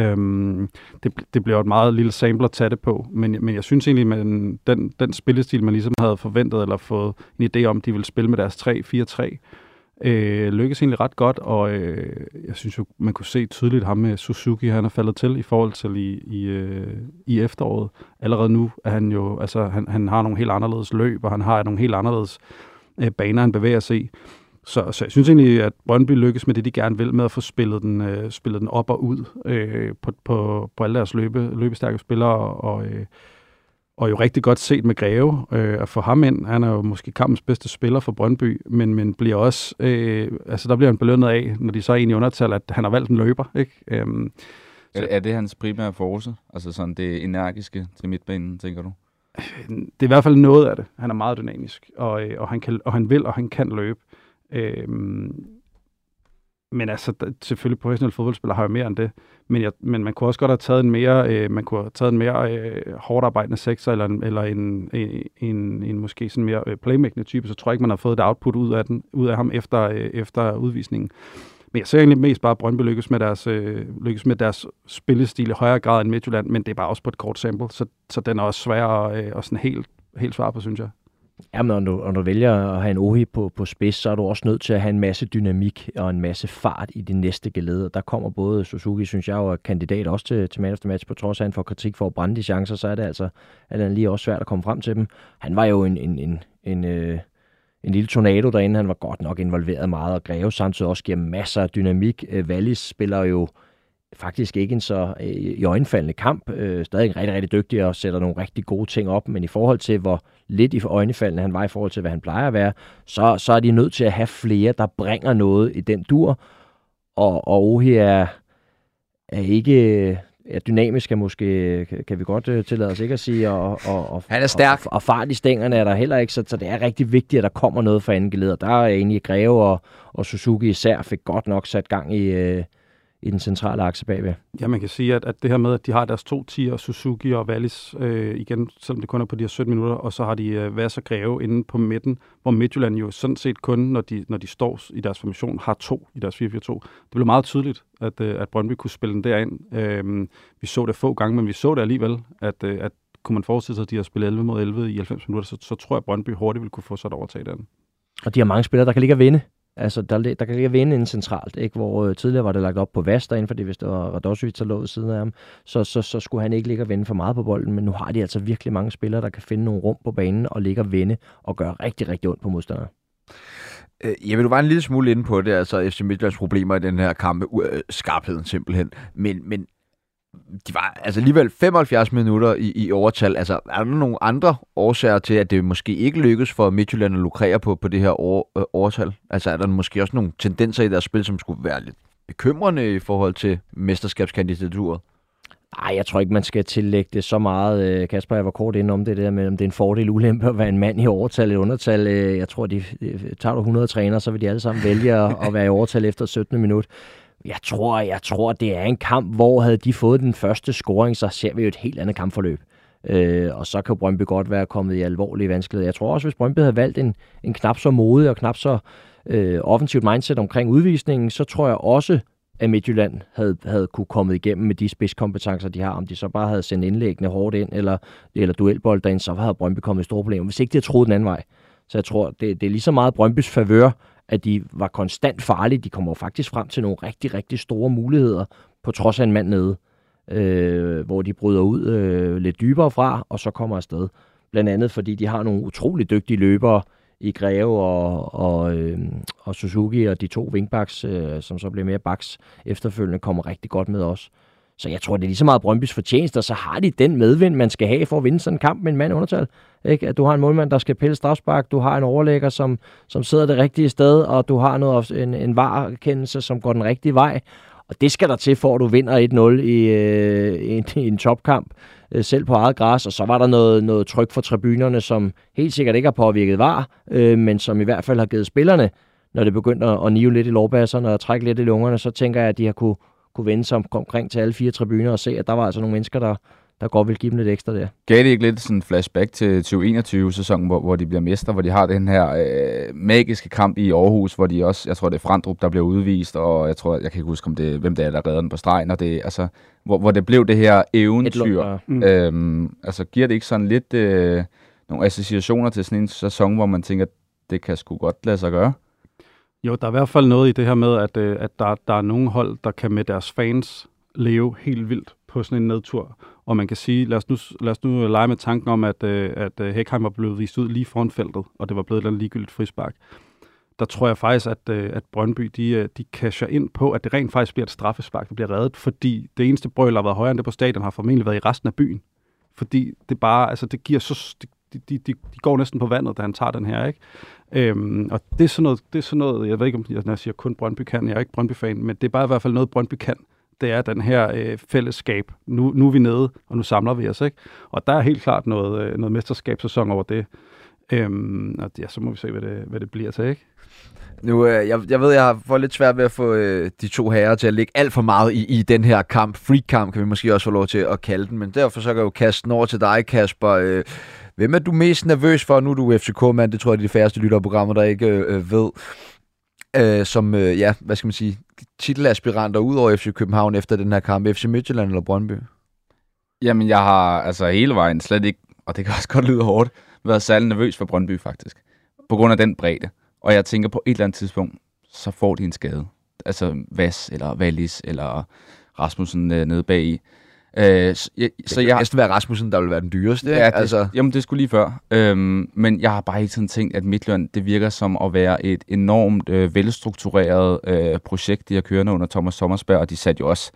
Øhm, det, det bliver et meget lille sample at tage det på, men, men jeg synes egentlig, at den, den spillestil, man ligesom havde forventet eller fået en idé om, de ville spille med deres 3-4-3, øh, lykkes egentlig ret godt, og øh, jeg synes jo, man kunne se tydeligt ham med Suzuki, han er faldet til i forhold til i, i, øh, i efteråret. Allerede nu er han jo, altså han, han har nogle helt anderledes løb, og han har nogle helt anderledes øh, baner, han bevæger sig i. Så, så jeg synes egentlig, at Brøndby lykkes med det, de gerne vil, med at få spillet den, øh, spillet den op og ud øh, på, på, på alle deres løbe, løbestærke spillere, og, øh, og jo rigtig godt set med Greve øh, at få ham ind. Han er jo måske kampens bedste spiller for Brøndby, men, men bliver også, øh, altså der bliver han belønnet af, når de så egentlig undertal, at han har valgt en løber, ikke? Øhm, Er, er det hans primære force? Altså sådan det energiske til midtbanen, tænker du? det er i hvert fald noget af det. Han er meget dynamisk, og, øh, og, han, kan, og han vil, og han kan løbe. Øh, men altså, der- selvfølgelig professionelle fodboldspillere har jo mere end det. Men, jeg, men man kunne også godt have taget en mere, øh, man kunne have taget en mere øh, hårdt arbejdende sekser, eller, en, eller en, en, en, en måske sådan mere øh, type, så tror jeg ikke, man har fået det output ud af, den, ud af ham efter, øh, efter udvisningen. Men jeg ser egentlig mest bare, at Brøndby lykkes med, deres, øh, lykkes med deres spillestil i højere grad end Midtjylland, men det er bare også på et kort sample, så, så den er også svær at, øh, at sådan helt, helt svare på, synes jeg. Jamen, når du, når du vælger at have en Ohi på, på spids, så er du også nødt til at have en masse dynamik og en masse fart i de næste geleder. Der kommer både Suzuki, synes jeg, og er kandidat også til, til man of the match, på trods af, at han får kritik for at brænde de chancer, så er det altså at lige også svært at komme frem til dem. Han var jo en, en, en, en, øh, en lille tornado derinde. Han var godt nok involveret meget, og Greve samtidig også giver masser af dynamik. Øh, Wallis spiller jo faktisk ikke en så øh, i øjenfaldende kamp. Øh, stadig rigtig, rigtig dygtig og sætter nogle rigtig gode ting op, men i forhold til, hvor lidt i øjnefaldende han var i forhold til, hvad han plejer at være, så, så er de nødt til at have flere, der bringer noget i den dur. Og, og Ohi er, er ikke er dynamisk, er måske, kan- kan vi godt øh, tillade os ikke at sige, og, og, og, Han er stærk. Og, og fart i stængerne er der heller ikke, så, så det er rigtig vigtigt, at der kommer noget fra anden geleder. Der er egentlig Greve og, og Suzuki især fik godt nok sat gang i, øh, i den centrale akse bagved. Ja, man kan sige, at, at det her med, at de har deres to tier, Suzuki og Wallis, øh, igen, selvom det kun er på de her 17 minutter, og så har de øh, Vass og Greve inde på midten, hvor Midtjylland jo sådan set kun, når de, når de står i deres formation, har to i deres 4-4-2. Det blev meget tydeligt, at, øh, at Brøndby kunne spille den derind. Øh, vi så det få gange, men vi så det alligevel, at, øh, at kunne man forestille sig, at de har spillet 11 mod 11 i 90 minutter, så, så tror jeg, at Brøndby hurtigt ville kunne få sig et overtag den. Og de har mange spillere, der kan ligge og vinde. Altså, der, der kan ligge vinde inden centralt, ikke? hvor øh, tidligere var det lagt op på Vast derinde, fordi hvis det var Radosovic, der lå ved siden af ham, så, så, så skulle han ikke ligge og vende for meget på bolden, men nu har de altså virkelig mange spillere, der kan finde nogle rum på banen og ligge og vende og gøre rigtig, rigtig ondt på modstanderne. Øh, Jeg vil du var en lille smule inde på det, altså FC Midtjyllands problemer i den her kamp med øh, skarpheden simpelthen. Men, men de var altså alligevel 75 minutter i, i overtal. Altså, er der nogle andre årsager til, at det måske ikke lykkes for Midtjylland at lukrere på, på det her år, øh, overtal? Altså, er der måske også nogle tendenser i deres spil, som skulle være lidt bekymrende i forhold til mesterskabskandidaturet? Nej, jeg tror ikke, man skal tillægge det så meget. Øh, Kasper, jeg var kort inde om det der med, om det er en fordel ulempe at være en mand i overtal eller undertal. Øh, jeg tror, de, øh, tager du 100 træner, så vil de alle sammen vælge at, at være i overtal efter 17. minut. Jeg tror, jeg tror, det er en kamp, hvor havde de fået den første scoring, så ser vi jo et helt andet kampforløb. Øh, og så kan Brøndby godt være kommet i alvorlige vanskeligheder. Jeg tror også, hvis Brøndby havde valgt en, en knap så modig og knap så øh, offensivt mindset omkring udvisningen, så tror jeg også, at Midtjylland havde, havde kunne komme igennem med de spidskompetencer, de har. Om de så bare havde sendt indlæggende hårdt ind, eller, eller duelbold derind, så havde Brøndby kommet i store problemer. Hvis ikke de havde troet den anden vej. Så jeg tror, det, det er lige så meget Brøndbys favør, at de var konstant farlige. De kommer jo faktisk frem til nogle rigtig, rigtig store muligheder, på trods af en mand nede, øh, hvor de bryder ud øh, lidt dybere fra, og så kommer afsted. Blandt andet, fordi de har nogle utrolig dygtige løbere i Greve og, og, øh, og Suzuki, og de to wingbacks, øh, som så bliver mere backs efterfølgende, kommer rigtig godt med os. Så jeg tror, det er lige så meget Brøndbys fortjeneste, og så har de den medvind, man skal have for at vinde sådan en kamp med en mand undertal. Ikke? At du har en målmand, der skal pille strafspark, du har en overlægger, som, som sidder det rigtige sted, og du har noget, en, en varkendelse, som går den rigtige vej. Og det skal der til, for at du vinder 1-0 i, øh, i, en, i en topkamp, øh, selv på eget græs. Og så var der noget, noget tryk fra tribunerne, som helt sikkert ikke har påvirket var, øh, men som i hvert fald har givet spillerne, når det begyndte at, nive lidt i lårbasserne og trække lidt i lungerne, så tænker jeg, at de har kunne, kunne vende sig om, omkring til alle fire tribuner og se, at der var altså nogle mennesker, der, der godt vil give dem lidt ekstra der. Gav det ikke lidt sådan en flashback til 2021-sæsonen, hvor, hvor de bliver mester, hvor de har den her øh, magiske kamp i Aarhus, hvor de også, jeg tror det er Frandrup, der bliver udvist, og jeg tror, jeg kan ikke huske, om det, hvem det er, der redder den på stregen, og det, altså, hvor, hvor det blev det her eventyr. Et, Mm. Øhm, altså giver det ikke sådan lidt øh, nogle associationer til sådan en sæson, hvor man tænker, det kan sgu godt lade sig gøre? Jo, der er i hvert fald noget i det her med, at, øh, at der, der er nogle hold, der kan med deres fans leve helt vildt på sådan en nedtur. Og man kan sige, lad os nu, lad os nu øh, lege med tanken om, at, øh, at øh, Hækheim var blevet vist ud lige foran feltet, og det var blevet et eller andet ligegyldigt frispark. Der tror jeg faktisk, at, øh, at Brøndby, de, øh, de casher ind på, at det rent faktisk bliver et straffespark, der bliver reddet, fordi det eneste brøl, der har været højere end det på stadion, har formentlig været i resten af byen. Fordi det bare, altså det giver så, de, de, de, de går næsten på vandet, da han tager den her, ikke? Øhm, og det er, sådan noget, det er sådan noget, jeg ved ikke, om jeg, når jeg siger kun Brøndby kan, jeg er ikke Brøndby-fan, men det er bare i hvert fald noget, Brøndby kan. Det er den her øh, fællesskab. Nu, nu er vi nede, og nu samler vi os, ikke? Og der er helt klart noget, øh, noget mesterskabssæson over det. Øhm, og ja, så må vi se, hvad det, hvad det bliver til, ikke? Nu, øh, jeg, jeg ved, jeg har fået lidt svært ved at få øh, de to herrer til at ligge alt for meget i, i den her kamp. Freak-kamp kan vi måske også få lov til at kalde den, men derfor så kan jeg jo kaste den over til dig, Kasper. Øh, hvem er du mest nervøs for? Nu er du FCK-mand, det tror jeg, det er de færreste lytterprogrammer, der ikke øh, øh, ved. Øh, som, øh, ja, hvad skal man sige, titelaspiranter ud over FC København efter den her kamp. FC Midtjylland eller Brøndby? Jamen, jeg har altså hele vejen slet ikke, og det kan også godt lyde hårdt, været særlig nervøs for Brøndby faktisk. På grund af den bredde. Og jeg tænker på et eller andet tidspunkt, så får de en skade. Altså Vas eller Wallis eller Rasmussen øh, nede bag i. Øh, så jeg, Så så det jeg, næsten være Rasmussen, der vil være den dyreste. Ja, det, altså, jamen det skulle lige før. Øhm, men jeg har bare hele tiden tænkt, at Midtjylland, det virker som at være et enormt øh, velstruktureret øh, projekt, de har kørende under Thomas Sommersberg, og de satte jo også,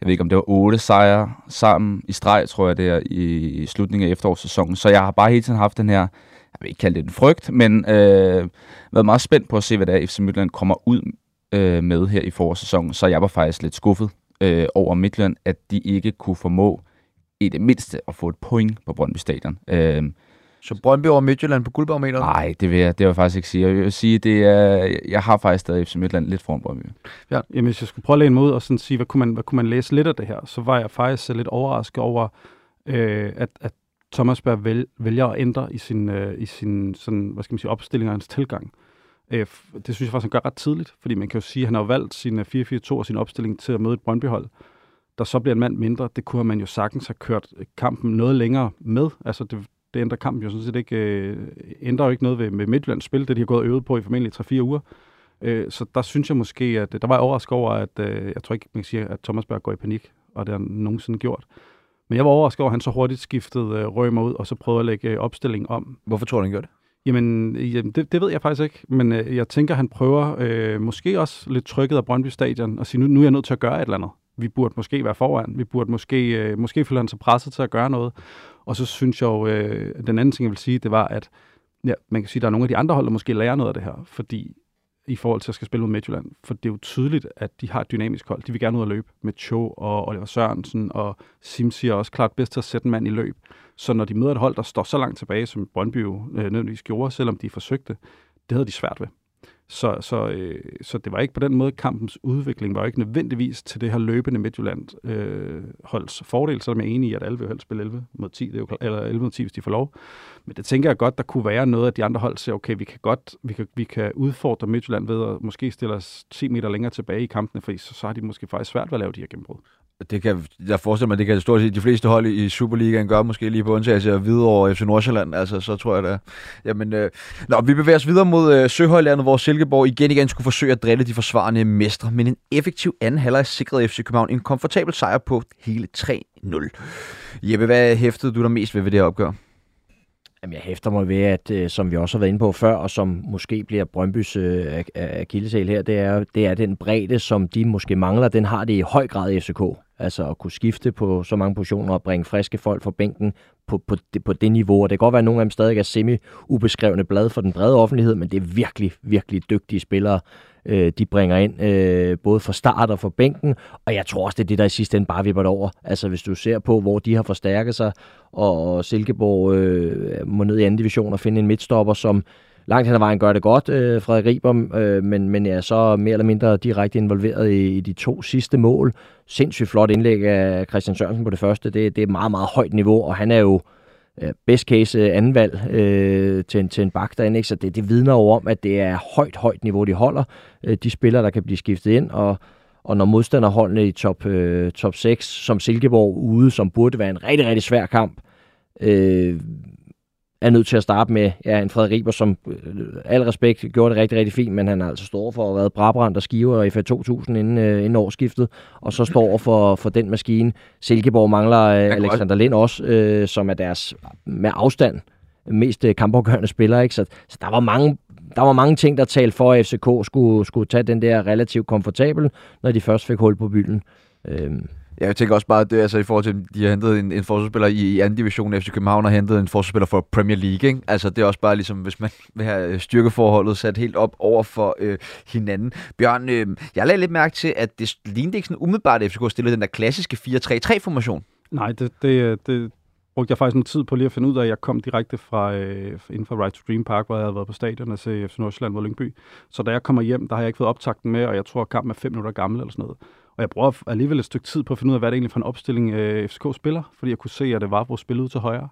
jeg ved ikke om det var otte sejre sammen i streg, tror jeg det er, i, slutningen af efterårssæsonen. Så jeg har bare hele tiden haft den her, jeg vil ikke kalde det en frygt, men øh, været meget spændt på at se, hvad det er, FC Midtjylland kommer ud øh, med her i forårssæsonen. Så jeg var faktisk lidt skuffet øh, over Midtjylland, at de ikke kunne formå i det mindste at få et point på Brøndby Stadion. Øh, så Brøndby over Midtjylland på guldbarometeret? nej, det vil, jeg, det vil jeg faktisk ikke sige. Jeg vil sige, det er, jeg har faktisk stadig FC Midtjylland lidt foran Brøndby. Jamen, hvis jeg skulle prøve at læne mig ud og sådan sige, hvad kunne, man, hvad kunne man læse lidt af det her, så var jeg faktisk lidt overrasket over, øh, at, at Thomas Berg vælger, vælger at ændre i sin, øh, i sin sådan, hvad skal man sige, opstilling og hans tilgang. Øh, f- det synes jeg faktisk, han gør ret tidligt, fordi man kan jo sige, at han har valgt sin øh, 4-4-2 og sin opstilling til at møde et Brøndby-hold, der så bliver en mand mindre. Det kunne man jo sagtens have kørt øh, kampen noget længere med. Altså, det, det ændrer kampen jo sådan set ikke, øh, ændrer jo ikke noget ved, med Midtjyllands spil, det de har gået og øvet på i formentlig 3-4 uger. Øh, så der synes jeg måske, at øh, der var jeg overrasket over, at øh, jeg tror ikke, man kan sige, at Thomas Berg går i panik, og det har han nogensinde gjort. Men jeg var overrasket over, at han så hurtigt skiftede øh, Rømer ud, og så prøvede at lægge øh, opstillingen om. Hvorfor tror du, han gjorde det? Jamen, jamen det, det ved jeg faktisk ikke, men øh, jeg tænker, han prøver øh, måske også lidt trykket af Brøndby Stadion, og sige, nu, nu er jeg nødt til at gøre et eller andet. Vi burde måske være foran, vi burde måske, øh, måske føler han sig presset til at gøre noget. Og så synes jeg jo, øh, den anden ting, jeg vil sige, det var, at ja, man kan sige, at der er nogle af de andre hold, der måske lærer noget af det her, fordi i forhold til at skal spille mod Midtjylland, for det er jo tydeligt, at de har et dynamisk hold. De vil gerne ud at løbe med Cho og Oliver Sørensen, og Simsi er også klart bedst til at sætte en mand i løb. Så når de møder et hold, der står så langt tilbage, som Brøndby jo øh, nødvendigvis gjorde, selvom de forsøgte, det havde de svært ved. Så, så, øh, så det var ikke på den måde, kampens udvikling var ikke nødvendigvis til det her løbende Midtjylland øh, holds fordel, selvom jeg er enig i, at alle vil helst spille 11 mod 10, det er jo, eller 11 mod 10, hvis de får lov. Men det tænker jeg godt, der kunne være noget, at de andre hold siger, okay, vi kan godt, vi kan, vi kan udfordre Midtjylland ved at måske stille os 10 meter længere tilbage i kampene, for så, så har de måske faktisk svært ved at lave de her gennembrud. Det kan, jeg forestiller mig, det kan stort set de fleste hold i Superligaen gøre, måske lige på undtagelse af Hvidovre og FC Nordsjælland. Altså, så tror jeg det er. Jamen, øh, nå, vi bevæger os videre mod øh, Søhøjlandet, hvor Silkeborg igen igen skulle forsøge at drille de forsvarende mestre, men en effektiv anden halvleg sikrede FC København en komfortabel sejr på hele 3-0. Jeppe, hvad hæftede du der mest ved ved det her opgør? Jamen, jeg hæfter mig ved, at øh, som vi også har været inde på før, og som måske bliver Brøndbys øh, akilleshæl her, det er, det er den bredde, som de måske mangler. Den har det i høj grad i FCK. Altså at kunne skifte på så mange positioner og bringe friske folk fra bænken på, på, det, på det niveau. Og det kan godt være, at nogle af dem stadig er semi-ubeskrevne blad for den brede offentlighed, men det er virkelig, virkelig dygtige spillere, øh, de bringer ind, øh, både fra start og fra bænken. Og jeg tror også, det er det, der i sidste ende bare vipper det over. Altså hvis du ser på, hvor de har forstærket sig, og Silkeborg øh, må ned i anden division og finde en midtstopper, som langt hen ad vejen gør det godt, øh, Frederik Riber, øh, men, men er så mere eller mindre direkte involveret i, i de to sidste mål. Sindssygt flot indlæg af Christian Sørensen på det første. Det, det er meget, meget højt niveau, og han er jo øh, Øh, best case øh, anden valg øh, til, en, til en bak derinde. Ikke? Så det, det vidner jo om, at det er højt, højt niveau, de holder. Øh, de spillere, der kan blive skiftet ind, og, og når modstanderholdene i top, øh, top 6, som Silkeborg ude, som burde være en rigtig, rigtig svær kamp, øh, er nødt til at starte med ja, en Frederik Riber, som øh, al respekt gjorde det rigtig, rigtig fint, men han har altså stået for at have været brabrand og skiver i FA 2000 inden, øh, inden årsskiftet, og så står for, for den maskine. Silkeborg mangler øh, Alexander Lind også, øh, som er deres med afstand mest øh, kampafgørende spiller. Ikke? Så, så der var mange der var mange ting, der talte for, at FCK skulle, skulle tage den der relativt komfortabel, når de først fik hul på bylden. Øhm. Ja, jeg tænker også bare, det er altså i forhold til, de har hentet en, en forsvarsspiller i, i anden division, FC København har hentet en forsvarsspiller for Premier League, ikke? Altså det er også bare ligesom, hvis man vil have øh, styrkeforholdet sat helt op over for øh, hinanden. Bjørn, øh, jeg lagde lidt mærke til, at det lignede ikke sådan umiddelbart, at FCK stillede den der klassiske 4-3-3-formation. Nej, det, det, øh, det brugte jeg faktisk en tid på lige at finde ud af. Jeg kom direkte fra øh, inden for Right to Dream Park, hvor jeg havde været på stadion og se FC Nordsjælland mod Lyngby. Så da jeg kommer hjem, der har jeg ikke fået optakten med, og jeg tror, at kampen er fem minutter gammel eller sådan noget. Og jeg bruger alligevel et stykke tid på at finde ud af, hvad det egentlig for en opstilling øh, FCK spiller, fordi jeg kunne se, at det var vores spil ud til højre.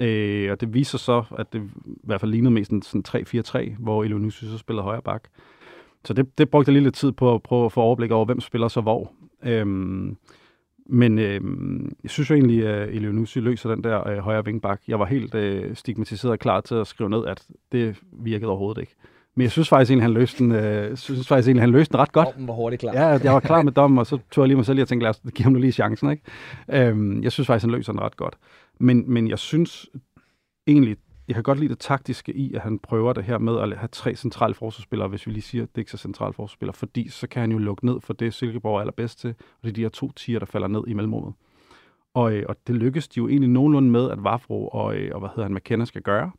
Øh, og det viser så, at det i hvert fald lignede mest en sådan 3-4-3, hvor Elionussi så spillede højre bak. Så det, det brugte jeg lige lidt tid på at prøve at få overblik over, hvem spiller så hvor. Øhm, men øh, jeg synes jo egentlig, at Elionussi løser den der øh, højre vingbak. Jeg var helt øh, stigmatiseret og klar til at skrive ned, at det virkede overhovedet ikke. Men jeg synes faktisk egentlig, han løste den, øh, synes faktisk egentlig, han løste den ret godt. Dommen var hurtigt klar. Ja, jeg var klar med dommen, og så tog jeg lige mig selv og tænkte, lad os give ham lige chancen. Ikke? Øhm, jeg synes faktisk, han løser den ret godt. Men, men jeg synes egentlig, jeg kan godt lide det taktiske i, at han prøver det her med at have tre centrale forsvarsspillere, hvis vi lige siger, at det ikke er så centrale forsvarsspillere, fordi så kan han jo lukke ned for det, Silkeborg er allerbedst til, og det er de her to tiger, der falder ned i mellemrummet. Og, øh, og det lykkes de jo egentlig nogenlunde med, at Vafro og, øh, og hvad hedder han, McKenna skal gøre.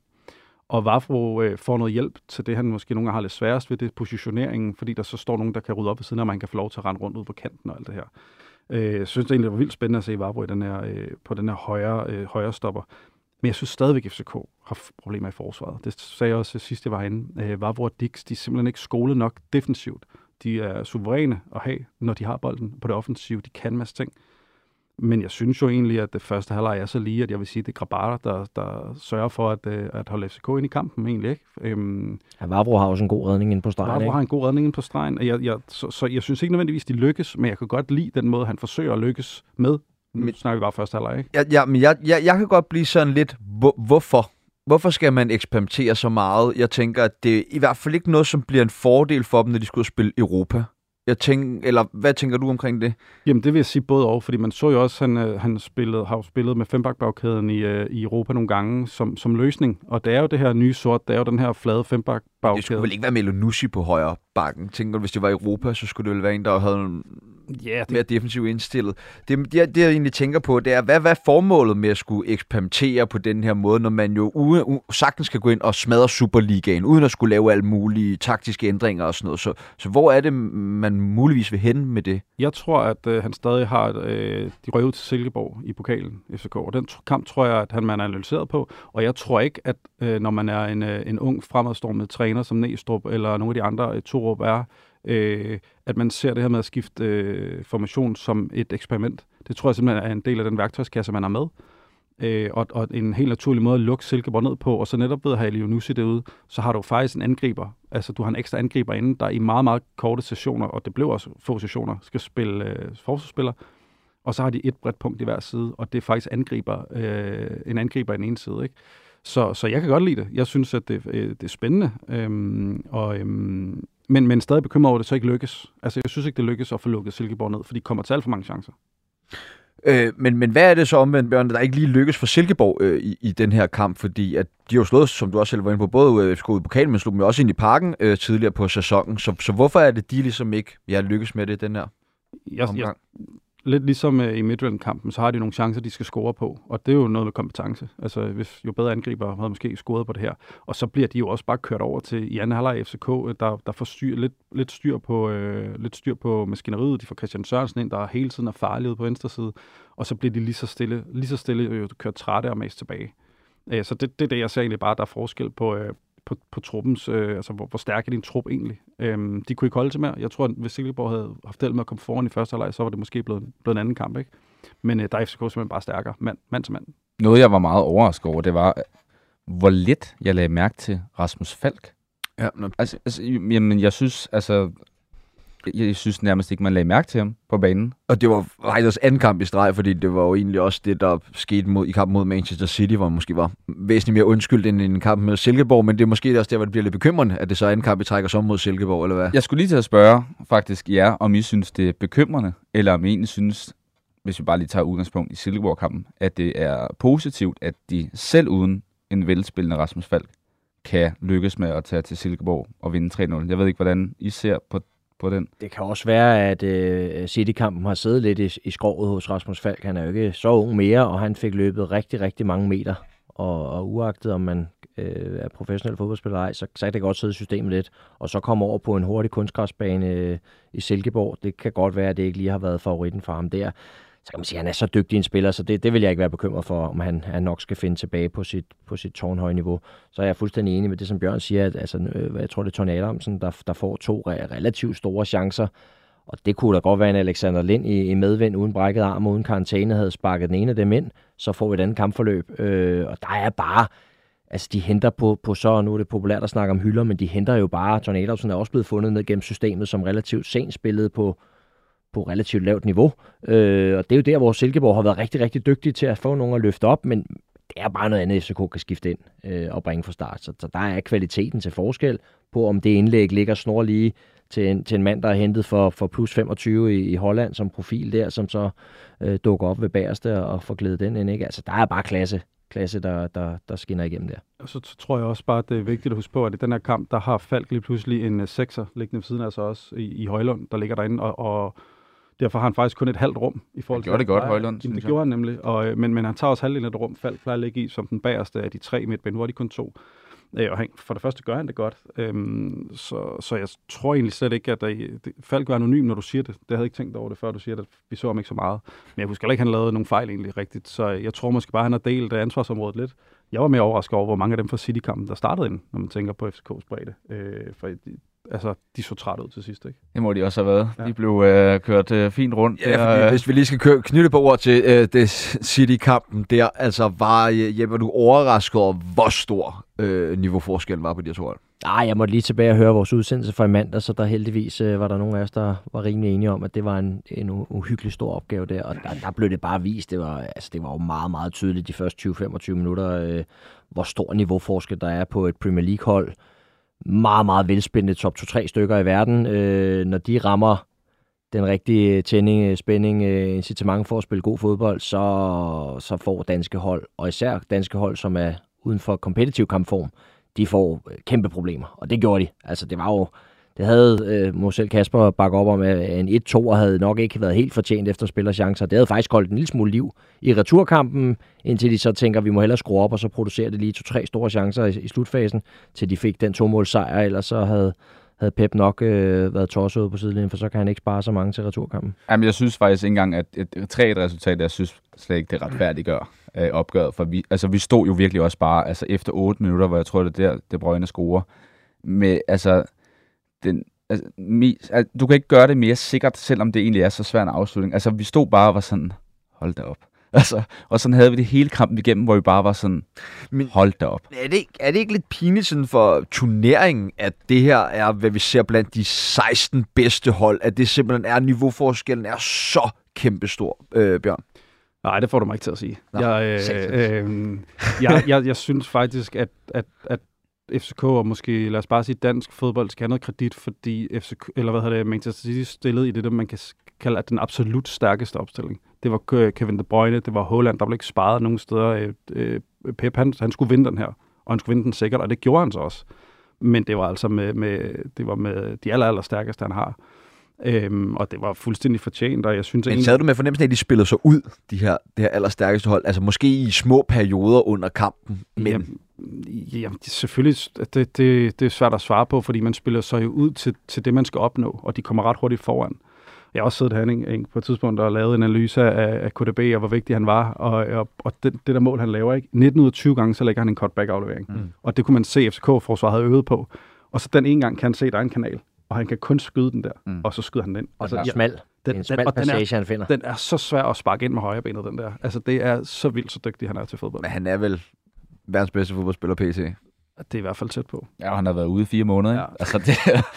Og Vafro øh, får noget hjælp til det, han måske nogle gange har lidt sværest ved, det positioneringen, fordi der så står nogen, der kan rydde op ved siden, og man kan få lov til at rende rundt ud på kanten og alt det her. Øh, jeg synes det egentlig, det var vildt spændende at se Vafro i den her, øh, på den her højre, øh, højre stopper. Men jeg synes stadigvæk, at FCK har problemer i forsvaret. Det sagde jeg også sidst, jeg var inde. Øh, Vavro og Dix, de er simpelthen ikke skolet nok defensivt. De er suveræne at have, når de har bolden på det offensive. De kan en masse ting. Men jeg synes jo egentlig, at det første halvleg er så lige, at jeg vil sige, at det er Grabara, der, der sørger for at, øh, at holde FCK ind i kampen egentlig. Ikke? Øhm, ja, Vavro har også en god redning ind på stregen. Vavro ikke? har en god redning ind på stregen. Jeg, jeg, så, så jeg synes ikke nødvendigvis, de lykkes, men jeg kan godt lide den måde, han forsøger at lykkes med. Nu snakker vi bare første halvleg, ikke? Ja, ja men jeg, jeg, jeg kan godt blive sådan lidt, hvor, hvorfor? Hvorfor skal man eksperimentere så meget? Jeg tænker, at det er i hvert fald ikke noget, som bliver en fordel for dem, når de og spille Europa. Jeg tænker, eller hvad tænker du omkring det? Jamen det vil jeg sige både og, fordi man så jo også, at han, øh, han spillede, har jo spillet med fembakbagkæden i, øh, i Europa nogle gange som, som løsning. Og det er jo det her nye sort, det er jo den her flade fembakbagkæde. Det skulle vel ikke være Melonussi på højre bakken? Tænker du, hvis det var Europa, så skulle det vel være en, der havde ja, det... mere defensivt indstillet. Det, det, det, jeg egentlig tænker på, det er, hvad, hvad er formålet med at skulle eksperimentere på den her måde, når man jo uden, u, sagtens skal gå ind og smadre Superligaen, uden at skulle lave alle mulige taktiske ændringer og sådan noget. Så, så hvor er det, man muligvis vil hen med det? Jeg tror, at øh, han stadig har øh, de ud til Silkeborg i pokalen, FCK. Og den kamp tror jeg, at han man er analyseret på. Og jeg tror ikke, at øh, når man er en, øh, en ung fremadstormet træner som Næstrup eller nogle af de andre, øh, Torup er, øh, at man ser det her med at skifte øh, formation som et eksperiment. Det tror jeg simpelthen er en del af den værktøjskasse, man har med. Øh, og, og en helt naturlig måde at lukke Silkeborg ned på, og så netop ved at have Elionussi derude, så har du faktisk en angriber. Altså, du har en ekstra angriber inde, der i meget, meget korte sessioner, og det blev også få sessioner, skal spille øh, forsvarsspiller. Og så har de et bredt punkt i hver side, og det er faktisk angriber, øh, en angriber i den ene side. Ikke? Så, så jeg kan godt lide det. Jeg synes, at det, øh, det er spændende. Øhm, og, øhm, men, men stadig bekymret over, at det så ikke lykkes. Altså, jeg synes ikke, det lykkes at få lukket Silkeborg ned, fordi de kommer til alt for mange chancer. Øh, men, men hvad er det så omvendt, Bjørn, der ikke lige lykkes for Silkeborg øh, i, i den her kamp? Fordi at de har jo slået, som du også selv var inde på, både FCK i pokalen, men slog dem også ind i parken øh, tidligere på sæsonen. Så, så hvorfor er det, de ligesom ikke ja, lykkes med det den her jeg, jeg, lidt ligesom øh, i Midtjylland-kampen, så har de nogle chancer, de skal score på. Og det er jo noget med kompetence. Altså, hvis jo bedre angriber havde måske scoret på det her. Og så bliver de jo også bare kørt over til i anden halvleg FCK, øh, der, der får styr, lidt, lidt, styr på, øh, lidt styr på maskineriet. De får Christian Sørensen ind, der hele tiden er farlig ude på venstre side. Og så bliver de lige så stille, lige så stille øh, kørt trætte og mest tilbage. Øh, så det, det er det, jeg ser egentlig bare, der er forskel på, øh, på, på truppens, øh, altså hvor, hvor stærk er din trup egentlig. Øhm, de kunne ikke holde til mere. Jeg tror, at hvis Silkeborg havde haft held med at komme foran i første halvleg, så var det måske blevet, blevet en anden kamp, ikke? Men øh, der er FCK simpelthen bare stærkere, mand, mand til mand. Noget, jeg var meget overrasket over, det var, hvor lidt jeg lagde mærke til Rasmus Falk. Ja, nå, Altså, altså jamen, jeg synes, altså, jeg synes nærmest ikke, man lagde mærke til ham på banen. Og det var Reiters anden kamp i streg, fordi det var jo egentlig også det, der skete mod, i kampen mod Manchester City, hvor man måske var væsentligt mere undskyldt end en kamp med Silkeborg, men det er måske også der, hvor det bliver lidt bekymrende, at det så er anden kamp, vi trækker som mod Silkeborg, eller hvad? Jeg skulle lige til at spørge faktisk jer, om I synes, det er bekymrende, eller om I egentlig synes, hvis vi bare lige tager udgangspunkt i Silkeborg-kampen, at det er positivt, at de selv uden en velspillende Rasmus Falk kan lykkes med at tage til Silkeborg og vinde 3-0. Jeg ved ikke, hvordan I ser på, på den. Det kan også være, at øh, City-kampen har siddet lidt i, i skroget hos Rasmus Falk. Han er jo ikke så ung mere, og han fik løbet rigtig, rigtig mange meter. Og, og uagtet om man øh, er professionel fodboldspiller ej, så, så kan det godt sidde i systemet lidt. Og så komme over på en hurtig kunstgræsbane øh, i Silkeborg. Det kan godt være, at det ikke lige har været favoritten for ham der. Så kan man sige, at han er så dygtig en spiller, så det, det vil jeg ikke være bekymret for, om han, han nok skal finde tilbage på sit, på sit tårnhøje niveau. Så er jeg fuldstændig enig med det, som Bjørn siger, at altså, øh, jeg tror, det er Tony Adamsen, der, der får to relativt store chancer. Og det kunne da godt være en Alexander Lind i, i medvind uden brækket arm, uden karantæne, havde sparket den ene af dem ind. Så får vi et andet kampforløb. Øh, og der er bare altså de henter på, på så, nu er det populært at snakke om hylder, men de henter jo bare, John Adamsen er også blevet fundet ned gennem systemet, som relativt sent spillede på, på relativt lavt niveau. Øh, og det er jo der, hvor Silkeborg har været rigtig, rigtig dygtig til at få nogen at løfte op, men det er bare noget andet, FCK kan skifte ind øh, og bringe fra start. Så, så der er kvaliteten til forskel på, om det indlæg ligger snor lige til en, til en mand, der er hentet for, for plus 25 i, i Holland som profil der, som så øh, dukker op ved bagerste og får glædet den ind. Ikke? Altså, der er bare klasse, klasse der, der, der skinner igennem der. Og så tror jeg også bare, at det er vigtigt at huske på, at i den her kamp, der har Falk lige pludselig en øh, sekser liggende ved siden af sig også i, i Højlund, der ligger derinde, og, og derfor har han faktisk kun et halvt rum i forhold Han gjorde det godt, Ja, Højlund, Jamen, det gjorde han nemlig, og, øh, men, men han tager også halvdelen af det rum, Falk plejer at ligge i som den bagerste af de tre midtben. Nu er de kun to. Øh, og han, for det første gør han det godt, øhm, så, så jeg tror egentlig slet ikke, at der, det, Falk var anonym, når du siger det. Det havde jeg ikke tænkt over det, før du siger det. Vi så ham ikke så meget. Men jeg husker ikke, at han lavede nogle fejl egentlig rigtigt, så jeg tror måske bare, at han har delt ansvarsområdet lidt. Jeg var mere overrasket over, hvor mange af dem fra City-kampen, der startede ind, når man tænker på FCK's bredde. Øh, for altså, de så træt ud til sidst, ikke? Det må de også have været. Ja. De blev øh, kørt øh, fint rundt. Ja, der, fordi, øh, hvis vi lige skal køre, knytte på ord til øh, det City-kampen der, altså var øh, Jeppe, du overrasket over, hvor stor øh, niveauforskellen var på de her to hold? Nej, jeg måtte lige tilbage og høre vores udsendelse fra i mandag, så der heldigvis øh, var der nogle af os, der var rimelig enige om, at det var en, en uhyggelig stor opgave der, og der, der blev det bare vist. Det var, altså, det var jo meget, meget tydeligt de første 20-25 minutter, øh, hvor stor niveauforskel der er på et Premier League-hold. Meget, meget velspændende top 2-3 stykker i verden. Øh, når de rammer den rigtige tænding, øh, spænding, øh, incitament for at spille god fodbold, så, så får danske hold, og især danske hold, som er uden for kompetitiv kampform, de får øh, kæmpe problemer. Og det gjorde de. Altså, det var jo... Det havde, øh, må Kasper bakke op om, at en 1-2 havde nok ikke været helt fortjent efter spillerchancer. Det havde faktisk holdt en lille smule liv i returkampen, indtil de så tænker, at vi må hellere skrue op, og så producere det lige to-tre store chancer i, i slutfasen, til de fik den to sejr, ellers så havde, havde Pep nok øh, været tosset ude på sidelinjen, for så kan han ikke spare så mange til returkampen. Jamen, jeg synes faktisk ikke engang, at et 3-1-resultat, jeg synes slet ikke, det retfærdiggør øh, opgøret. For vi, altså, vi stod jo virkelig også bare, altså efter 8 minutter, hvor jeg tror, det er der, det Brøgne scorer, med, altså, den, altså, mi, altså, du kan ikke gøre det mere sikkert, selvom det egentlig er så svær en afslutning. Altså, vi stod bare og var sådan, hold da op. Altså, og sådan havde vi det hele kampen igennem, hvor vi bare var sådan, Men- hold da op. Er det, ikke, er det ikke lidt pinligt sådan for turneringen, at det her er, hvad vi ser blandt de 16 bedste hold, at det simpelthen er, niveauforskellen er så kæmpestor, øh, Bjørn? Nej, det får du mig ikke til at sige. Nå, jeg, øh, øh, jeg, jeg, jeg synes faktisk, at, at, at FCK og måske, lad os bare sige, dansk fodbold skal have noget kredit, fordi FCK, eller hvad hedder det, Manchester City stillede i det, der man kan kalde den absolut stærkeste opstilling. Det var Ke- Kevin De Bruyne, det var Holland, der blev ikke sparet nogen steder. Øh, øh, Pep, han, han skulle vinde den her, og han skulle vinde den sikkert, og det gjorde han så også. Men det var altså med, med, det var med de aller, aller stærkeste, han har. Øhm, og det var fuldstændig fortjent, og jeg synes Men egentlig... sad du med fornemmelsen af, at de spillede sig ud, de her, det her allerstærkeste hold? Altså måske i små perioder under kampen, men... Jamen, jamen, det, selvfølgelig, det, det, det er svært at svare på, fordi man spiller sig jo ud til, til det, man skal opnå, og de kommer ret hurtigt foran. Jeg har også siddet herinde på et tidspunkt og lavet en analyse af, af KDB og hvor vigtig han var, og, og, og det, det der mål, han laver, ikke? 19 ud af 20 gange, så lægger han en cutback-aflevering. Mm. Og det kunne man se, at FCK-forsvaret havde øvet på. Og så den ene gang kan han se, at der er en kanal, og han kan kun skyde den der, mm. og så skyder han den. Og altså, den er smal. Den, en smal den, passage, den er, han finder. Den er så svær at sparke ind med højrebenet, den der. Altså, det er så vildt, så dygtig han er til fodbold. Men han er vel verdens bedste fodboldspiller PC. Det er i hvert fald tæt på. Ja, og han har været ude i fire måneder. Ja. Altså, det...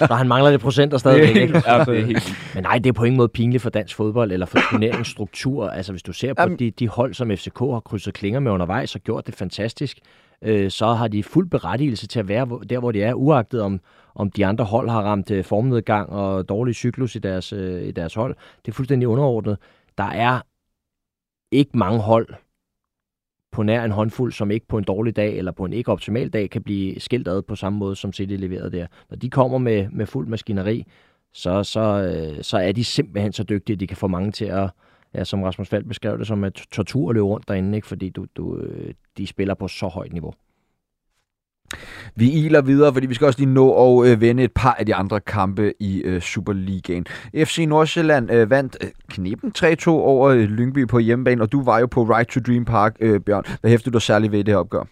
så han mangler det procenter stadigvæk. Ikke? ja, det er helt... Men nej, det er på ingen måde pinligt for dansk fodbold eller for turneringsstruktur. Altså, hvis du ser på de, de hold, som FCK har krydset klinger med undervejs og gjort det fantastisk, øh, så har de fuld berettigelse til at være der, hvor de er, uagtet om, om de andre hold har ramt øh, formnedgang og dårlig cyklus i deres, øh, i deres hold. Det er fuldstændig underordnet. Der er ikke mange hold, på nær en håndfuld, som ikke på en dårlig dag eller på en ikke optimal dag kan blive skilt ad på samme måde, som City leverede der. Når de kommer med, med fuld maskineri, så, så, øh, så er de simpelthen så dygtige, at de kan få mange til at, ja, som Rasmus Fald beskrev det, som at tortur løbe rundt derinde, ikke? fordi du, du, øh, de spiller på så højt niveau. Vi iler videre, fordi vi skal også lige nå at øh, vende et par af de andre kampe i øh, Superligaen. FC Nordsjælland øh, vandt øh, knippen 3-2 over øh, Lyngby på hjemmebane, og du var jo på Right to Dream Park, øh, Bjørn. Hvad hæftede du særligt ved det her opgør?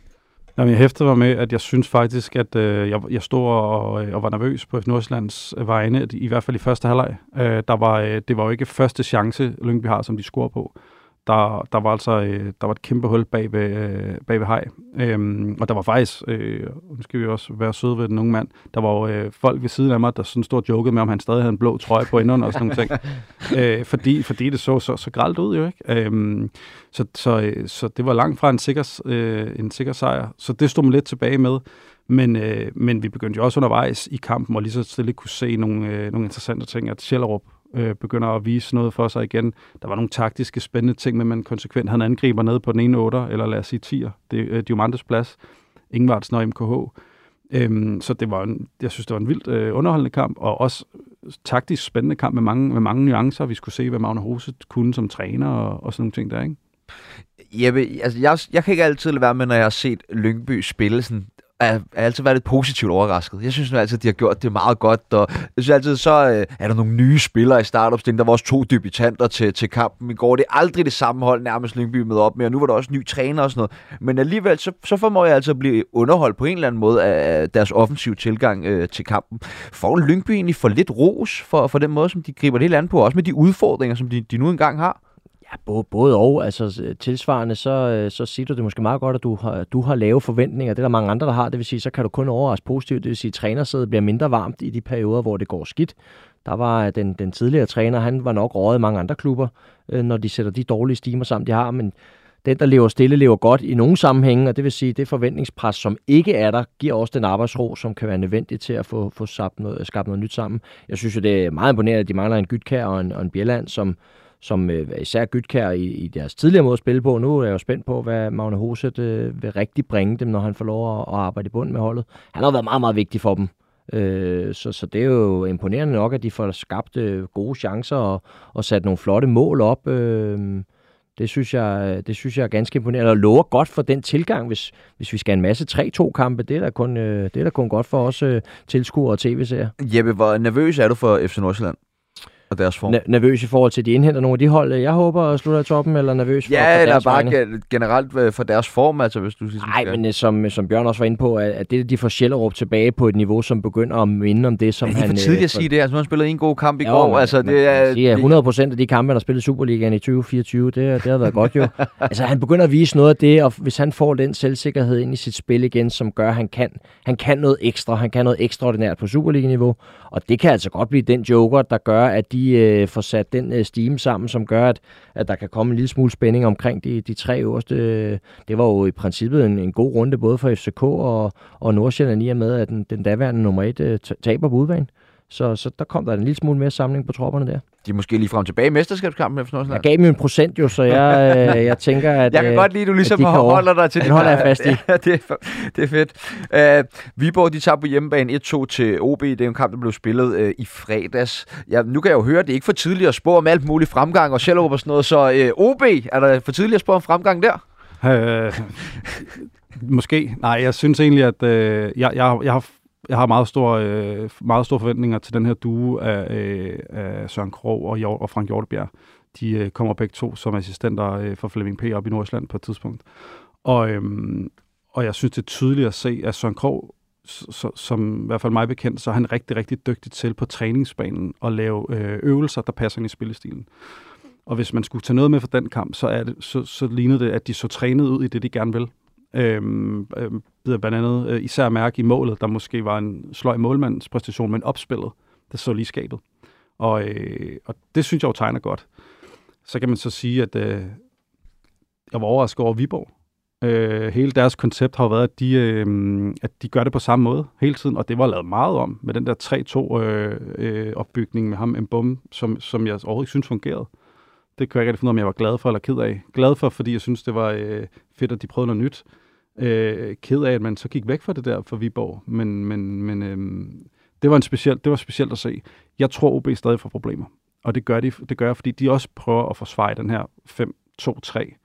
Jamen, jeg hæftede mig med, at jeg synes faktisk, at øh, jeg, jeg stod og, og var nervøs på FC Nordsjællands vegne, i hvert fald i første halvleg. Øh, der var, øh, det var jo ikke første chance, Lyngby har, som de scorer på der, der var altså øh, der var et kæmpe hul bag ved, øh, bag ved hej. Øhm, og der var faktisk, øh, nu skal vi også være søde ved den unge mand, der var jo øh, folk ved siden af mig, der sådan stod og jokede med, om han stadig havde en blå trøje på inderen og sådan nogle ting. øh, fordi, fordi det så så, så gralt ud jo, ikke? Øhm, så, så, øh, så det var langt fra en sikker, øh, en sikker sejr. Så det stod man lidt tilbage med. Men, øh, men vi begyndte jo også undervejs i kampen, og lige så stille kunne se nogle, øh, nogle interessante ting, at Schellerup øh, begynder at vise noget for sig igen. Der var nogle taktiske spændende ting, men man konsekvent han angriber ned på den ene 8, eller lad os sige 10'er, det er øh, Diamantes plads, Ingvartsen og MKH. Øhm, så det var en, jeg synes, det var en vildt øh, underholdende kamp, og også taktisk spændende kamp med mange, med mange nuancer. Vi skulle se, hvad Magne Rose kunne som træner og, og sådan nogle ting der, ikke? Jeppe, altså jeg, jeg kan ikke altid lade være med, når jeg har set Lyngby spille sådan er, er altid været lidt positivt overrasket. Jeg synes nu altid, at de har gjort det meget godt, og jeg synes altid, så øh, er der nogle nye spillere i startopstillingen. Der var også to debutanter til, til kampen i går. Det er aldrig det samme hold, nærmest Lyngby med op med, og nu var der også ny træner og sådan noget. Men alligevel, så, så formår jeg altså at blive underholdt på en eller anden måde af deres offensive tilgang øh, til kampen. Får Lyngby egentlig for lidt ros for, for den måde, som de griber det helt andet på, også med de udfordringer, som de, de nu engang har? Ja, både, både og. Altså tilsvarende, så, øh, så siger du det måske meget godt, at du har, du har lave forventninger. Det er der mange andre, der har. Det vil sige, så kan du kun overraske positivt. Det vil sige, at trænersædet bliver mindre varmt i de perioder, hvor det går skidt. Der var øh, den, den tidligere træner, han var nok rådet i mange andre klubber, øh, når de sætter de dårlige stimer sammen, de har. Men den, der lever stille, lever godt i nogle sammenhænge, og det vil sige, det forventningspres, som ikke er der, giver også den arbejdsro, som kan være nødvendig til at få, få skabt, noget, skabt noget nyt sammen. Jeg synes jo, det er meget imponerende, at de mangler en Gytkær og en, og en Bjelland, som, som øh, især Gytkær i, i deres tidligere måde at spille på. Nu er jeg jo spændt på, hvad Magne Hoset øh, vil rigtig bringe dem, når han får lov at, at arbejde i bund med holdet. Han har været meget, meget vigtig for dem. Øh, så, så det er jo imponerende nok, at de får skabt øh, gode chancer og, og sat nogle flotte mål op. Øh, det synes, jeg, det synes jeg er ganske imponerende, og lover godt for den tilgang, hvis, hvis vi skal have en masse 3-2-kampe. Det er da kun, øh, det er da kun godt for os øh, tilskuere og tv-serier. Jeppe, hvor nervøs er du for FC Nordsjælland? Og deres form. nervøs i forhold til, at de indhenter nogle af de hold, jeg håber at slutte af toppen, eller nervøs for, ja, for eller bare vegne? generelt øh, for deres form, altså hvis du ligesom Nej, men øh, som, som Bjørn også var inde på, at det, de får Schellerup tilbage på et niveau, som begynder at minde om det, som han... Det er for tidligt at sige det, altså han spillet en god kamp i ja, går, man, altså det er... Sige, 100 procent af de kampe, han har spillet Superligaen i 2024, det, det har været godt jo. altså han begynder at vise noget af det, og hvis han får den selvsikkerhed ind i sit spil igen, som gør, at han kan, han kan noget ekstra, han kan noget ekstraordinært på Superliga-niveau, og det kan altså godt blive den joker, der gør, at de øh, får sat den øh, stime sammen, som gør, at, at der kan komme en lille smule spænding omkring de, de tre øverste. Det var jo i princippet en, en god runde både for FCK og, og Nordsjælland i og med, at den, den daværende nummer et øh, taber på udbanen. Så, så der kom der en lille smule mere samling på tropperne der. De er måske lige frem tilbage i mesterskabskampen efter noget Jeg gav dem en procent jo, så jeg, øh, jeg tænker, at... Jeg kan øh, godt lide, at du ligesom over- holder dig til den det holder her. jeg fast i. Ja, det, er, det er fedt. Uh, Viborg, de tager på hjemmebane 1-2 til OB. Det er en kamp, der blev spillet uh, i fredags. Ja, nu kan jeg jo høre, at det er ikke for tidligt at spå om alt muligt fremgang og Sjællup og sådan noget. Så uh, OB, er der for tidligt at spå om fremgang der? Øh, måske. Nej, jeg synes egentlig, at øh, jeg, jeg, jeg, har, jeg har meget store, øh, meget store forventninger til den her duo af, øh, af Søren Krog og, Hjort, og Frank Hjortebjerg. De øh, kommer begge to som assistenter øh, for Flemming P. op i Nordsjælland på et tidspunkt. Og, øhm, og jeg synes, det er tydeligt at se, at Søren Krog, som i hvert fald mig bekendt, så er han rigtig, rigtig dygtig til på træningsbanen at lave øh, øvelser, der passer ind i spillestilen. Og hvis man skulle tage noget med fra den kamp, så, er det, så, så lignede det, at de så trænede ud i det, de gerne vil. Øhm, øhm, bider blandt andet øh, især mærke i målet, der måske var en sløj målmandspræstation, men opspillet, det så lige skabet. Og, øh, og det synes jeg jo tegner godt. Så kan man så sige, at øh, jeg var overrasket over Viborg. Øh, hele deres koncept har jo været, at de, øh, at de gør det på samme måde hele tiden, og det var lavet meget om med den der 3-2 øh, øh, opbygning med ham, en bum, som, som jeg overhovedet ikke synes fungerede. Det kunne jeg ikke rigtig finde ud af, om jeg var glad for eller ked af. Glad for, fordi jeg synes, det var øh, fedt, at de prøvede noget nyt. Øh, ked af, at man så gik væk fra det der for Viborg. Men, men, men øh, det, var en speciel, det var specielt at se. Jeg tror, OB stadig får problemer. Og det gør, de, det gør jeg, fordi de også prøver at forsvare den her 5-2-3.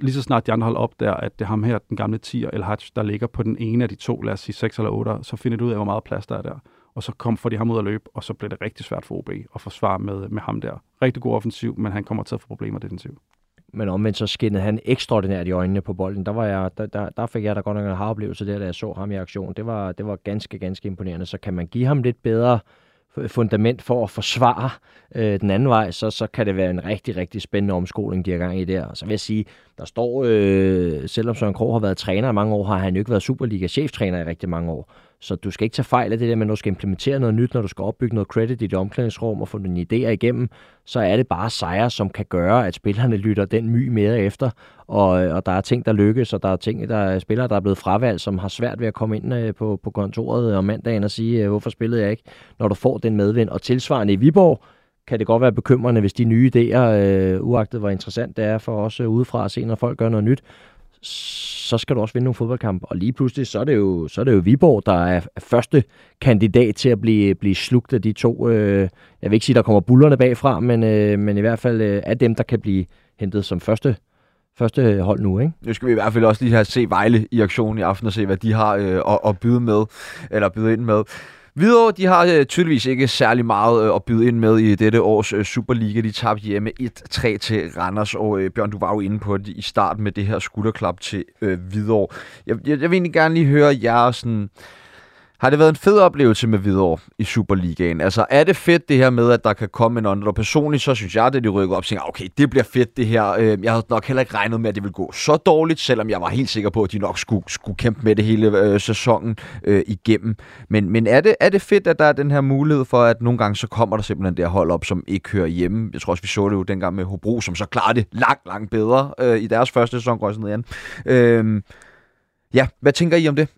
Lige så snart de andre hold op der, at det er ham her, den gamle 10'er, El Hajj, der ligger på den ene af de to, lad os sige 6 eller 8, så finder du ud af, hvor meget plads der er der. Og så kom, får de ham ud at løbe, og så bliver det rigtig svært for OB at forsvare med, med ham der. Rigtig god offensiv, men han kommer til at få problemer defensivt. Men omvendt så skinnede han ekstraordinært i øjnene på bolden. Der, var jeg, der, der, der fik jeg da godt nok en haroplevelse der, da jeg så ham i aktion. Det var, det var ganske, ganske imponerende. Så kan man give ham lidt bedre fundament for at forsvare øh, den anden vej, så, så kan det være en rigtig, rigtig spændende omskoling, de har gang i der. Og så vil jeg sige, der står, øh, selvom Søren Krog har været træner i mange år, har han jo ikke været Superliga-cheftræner i rigtig mange år. Så du skal ikke tage fejl af det der, med, når du skal implementere noget nyt, når du skal opbygge noget credit i dit omklædningsrum og få dine idéer igennem, så er det bare sejre, som kan gøre, at spillerne lytter den my mere efter, og, øh, og der er ting, der lykkes, og der er ting, der er spillere, der er blevet fravalgt, som har svært ved at komme ind øh, på, på kontoret øh, om mandagen og sige, hvorfor spillede jeg ikke, når du får den medvind. Og tilsvarende i Viborg, kan det godt være bekymrende, hvis de nye idéer, øh, uagtet hvor interessant det er for os øh, udefra at se, når folk gør noget nyt, så skal du også vinde nogle fodboldkampe. Og lige pludselig, så er det jo, så er det jo Viborg, der er første kandidat til at blive, blive slugt af de to. Øh, jeg vil ikke sige, der kommer bullerne bagfra, men, øh, men i hvert fald øh, er dem, der kan blive hentet som første, første hold nu. Ikke? Nu skal vi i hvert fald også lige have se Vejle i aktion i aften og se, hvad de har øh, at, at byde med, eller byde ind med. Hvidovre, de har øh, tydeligvis ikke særlig meget øh, at byde ind med i dette års øh, Superliga. De tabte hjemme 1-3 til Randers, og øh, Bjørn, du var jo inde på det i starten med det her skulderklap til øh, Hvidovre. Jeg, jeg, jeg vil egentlig gerne lige høre jer sådan... Har det været en fed oplevelse med Hvidovre i Superligaen? Altså, er det fedt det her med, at der kan komme en underdog? Personligt, så synes jeg, at de rykker op og tænker, okay, det bliver fedt det her. Øhm, jeg havde nok heller ikke regnet med, at det ville gå så dårligt, selvom jeg var helt sikker på, at de nok skulle, skulle kæmpe med det hele øh, sæsonen øh, igennem. Men, men er, det, er det fedt, at der er den her mulighed for, at nogle gange så kommer der simpelthen der hold op, som ikke hører hjemme? Jeg tror også, vi så det jo dengang med Hobro, som så klarede det langt, langt bedre øh, i deres første sæson, går sådan noget igen. Øh, ja, hvad tænker I om det?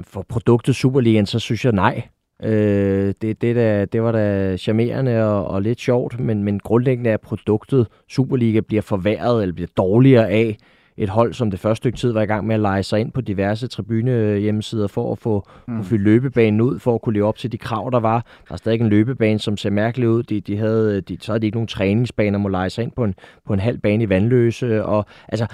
For produktet Superligaen, så synes jeg nej. Øh, det, det, der, det var da charmerende og, og lidt sjovt, men, men grundlæggende er produktet Superliga bliver forværret eller bliver dårligere af et hold, som det første stykke tid var i gang med at lege sig ind på diverse tribune hjemmesider for at få mm. fylde løbebanen ud, for at kunne leve op til de krav, der var. Der er stadig en løbebane, som ser mærkeligt ud. De, de havde, de, så havde de ikke nogen træningsbaner, må lege sig ind på en, på en halv bane i vandløse. Og, altså,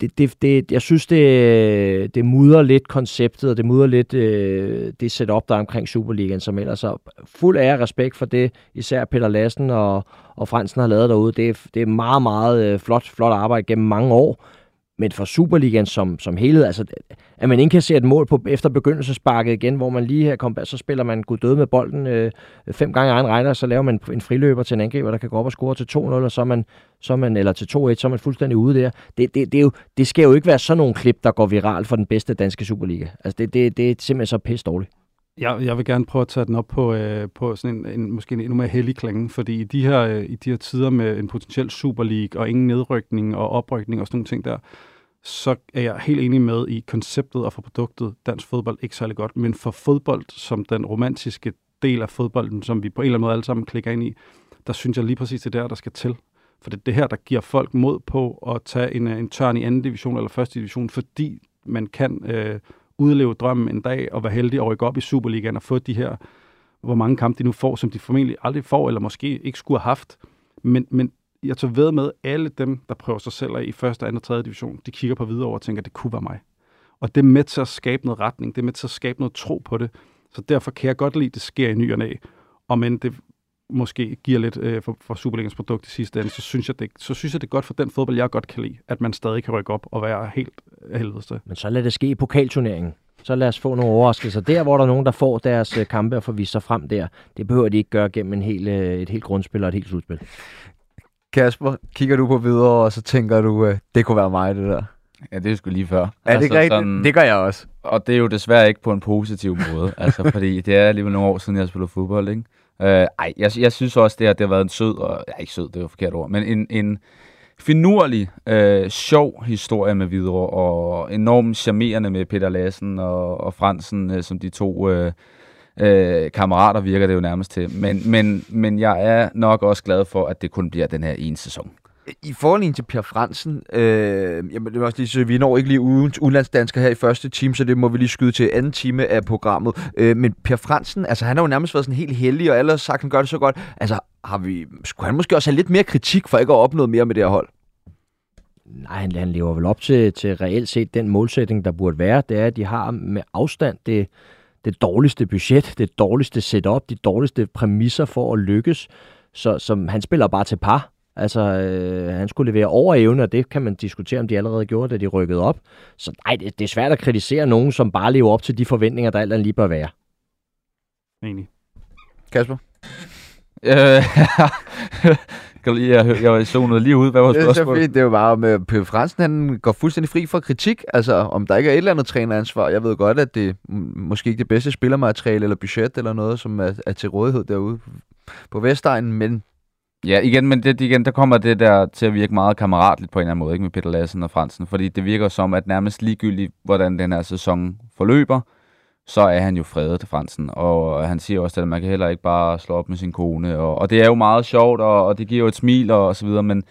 det, det, det, jeg synes, det, det mudrer lidt konceptet, og det mudrer lidt øh, det setup, der er omkring Superligaen, som ellers er fuld af respekt for det, især Peter Lassen og, og Fransen har lavet derude. Det er, det er meget, meget øh, flot, flot arbejde gennem mange år. Men for Superligaen som, som helhed, altså, at man ikke kan se et mål på, efter begyndelsesparket igen, hvor man lige her kommer, så spiller man gud døde med bolden øh, fem gange egen regner, så laver man en friløber til en angriber, der kan gå op og score til 2-0, og så er man, så er man, eller til 2-1, så er man fuldstændig ude der. Det, det, det, er jo, det skal jo ikke være sådan nogle klip, der går viral for den bedste danske Superliga. Altså, det, det, det er simpelthen så pisse dårligt. Jeg, jeg vil gerne prøve at tage den op på, øh, på sådan en, en, måske en endnu mere hellig klange, fordi i de, her, øh, i de her tider med en potentiel Super League og ingen nedrykning og oprykning og sådan nogle ting der, så er jeg helt enig med i konceptet og for produktet dansk fodbold ikke særlig godt, men for fodbold som den romantiske del af fodbolden, som vi på en eller anden måde alle sammen klikker ind i, der synes jeg lige præcis, det er der, der skal til. For det er det her, der giver folk mod på at tage en, øh, en tørn i anden division eller første division, fordi man kan øh, udleve drømmen en dag og være heldig at rykke op i Superligaen og få de her, hvor mange kampe de nu får, som de formentlig aldrig får, eller måske ikke skulle have haft. Men, men jeg tager ved med, alle dem, der prøver sig selv af i første, anden og tredje division, de kigger på videre og tænker, at det kunne være mig. Og det er med til at skabe noget retning, det er med til at skabe noget tro på det. Så derfor kan jeg godt lide, at det sker i ny og næ. Og men det måske giver lidt øh, for, for Superligans produkt i sidste ende, så synes, jeg, det, så synes jeg, det er godt for den fodbold, jeg godt kan lide, at man stadig kan rykke op og være helt helvedeste. Men så lad det ske i pokalturneringen. Så lad os få nogle overraskelser. Der, hvor der er nogen, der får deres øh, kampe og får vist sig frem der, det behøver de ikke gøre gennem en hel, øh, et helt grundspil og et helt slutspil. Kasper, kigger du på videre, og så tænker du, øh, det kunne være mig, det der. Ja, det er sgu lige før. Det altså, ikke rigtigt? Sådan, det gør jeg også. Og det er jo desværre ikke på en positiv måde, altså, fordi det er alligevel nogle år siden, jeg har spillet fodbold, ikke? Øh, ej, jeg, jeg synes også, det, har, det har været en sød, og, ja, ikke sød, det var forkert ord, men en, en finurlig, øh, sjov historie med videre, og enormt charmerende med Peter Lassen og, og Fransen, øh, som de to Øh, øh, kammerater virker det jo nærmest til. Men, men, men jeg er nok også glad for, at det kun bliver den her ene sæson i forhold til Per Fransen, øh, jamen det var også lige, så vi når ikke lige ugens udlandsdansker her i første time, så det må vi lige skyde til anden time af programmet. Øh, men Per Fransen, altså han har jo nærmest været sådan helt heldig, og alle har sagt, at han gør det så godt. Altså, har vi, skulle han måske også have lidt mere kritik for ikke at opnå mere med det her hold? Nej, han, han lever vel op til, til reelt set den målsætning, der burde være. Det er, at de har med afstand det, det dårligste budget, det dårligste setup, de dårligste præmisser for at lykkes. Så som han spiller bare til par Altså, øh, han skulle levere over evne, og det kan man diskutere, om de allerede gjorde, da de rykkede op. Så nej, det, det er svært at kritisere nogen, som bare lever op til de forventninger, der alt andet lige bør være. Enig. Kasper? Øh, kan lige, jeg, jeg zonet lige ud. Hvad var spørgsmålet? Det er. Det er jo bare, med Pøbe Fransen, han går fuldstændig fri for kritik. Altså, om der ikke er et eller andet træneransvar. Jeg ved godt, at det måske ikke det bedste spillermateriale eller budget eller noget, som er, er til rådighed derude på Vestegnen, men Ja, igen, men det, igen, der kommer det der til at virke meget kammeratligt på en eller anden måde, ikke med Peter Lassen og Fransen, fordi det virker som, at nærmest ligegyldigt, hvordan den her sæson forløber, så er han jo fredet til Fransen, og han siger også, at man kan heller ikke bare slå op med sin kone, og, og det er jo meget sjovt, og, og det giver jo et smil og, og så videre, men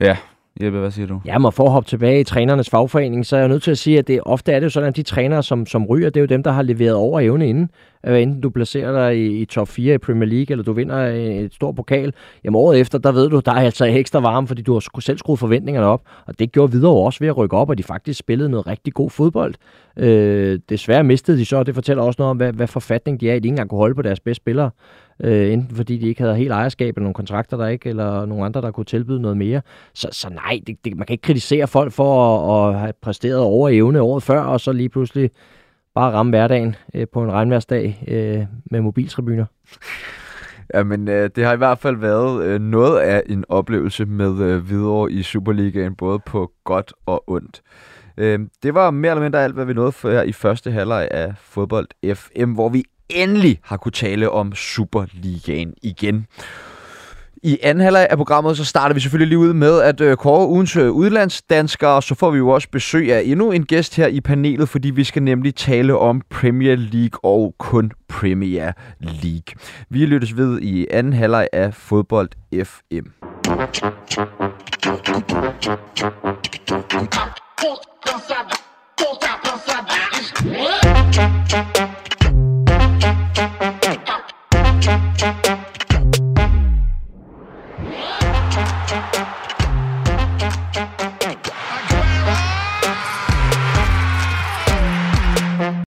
ja, Jeppe, hvad siger du? Ja, men for at hoppe tilbage i trænernes fagforening, så er jeg nødt til at sige, at det ofte er det jo sådan, at de trænere, som, som ryger, det er jo dem, der har leveret over evne inden. Øh, enten du placerer dig i, i top 4 i Premier League, eller du vinder øh, et stort pokal. Jamen året efter, der ved du, der er altså ekstra varme, fordi du har selv skruet forventningerne op. Og det gjorde videre også ved at rykke op, og de faktisk spillede noget rigtig god fodbold. Øh, desværre mistede de så, og det fortæller også noget om, hvad, hvad forfatning de er i. De ikke engang kunne holde på deres bedste spillere. Øh, enten fordi de ikke havde helt ejerskab eller nogle kontrakter, der ikke, eller nogle andre, der kunne tilbyde noget mere. Så, så nej, det, det, man kan ikke kritisere folk for at, at have præsteret over evne året før, og så lige pludselig bare ramme hverdagen øh, på en regnværsdag øh, med mobiltribuner. Jamen, øh, det har i hvert fald været øh, noget af en oplevelse med øh, videre i Superligaen, både på godt og ondt. Øh, det var mere eller mindre alt, hvad vi nåede for her i første halvleg af Fodbold FM, hvor vi endelig har kunne tale om Superligaen igen. I anden halvleg af programmet, så starter vi selvfølgelig lige ud med at øh, kåre ugens øh, udlandsdanskere, og så får vi jo også besøg af endnu en gæst her i panelet, fordi vi skal nemlig tale om Premier League og kun Premier League. Vi lyttes ved i anden halvleg af Fodbold FM. Thank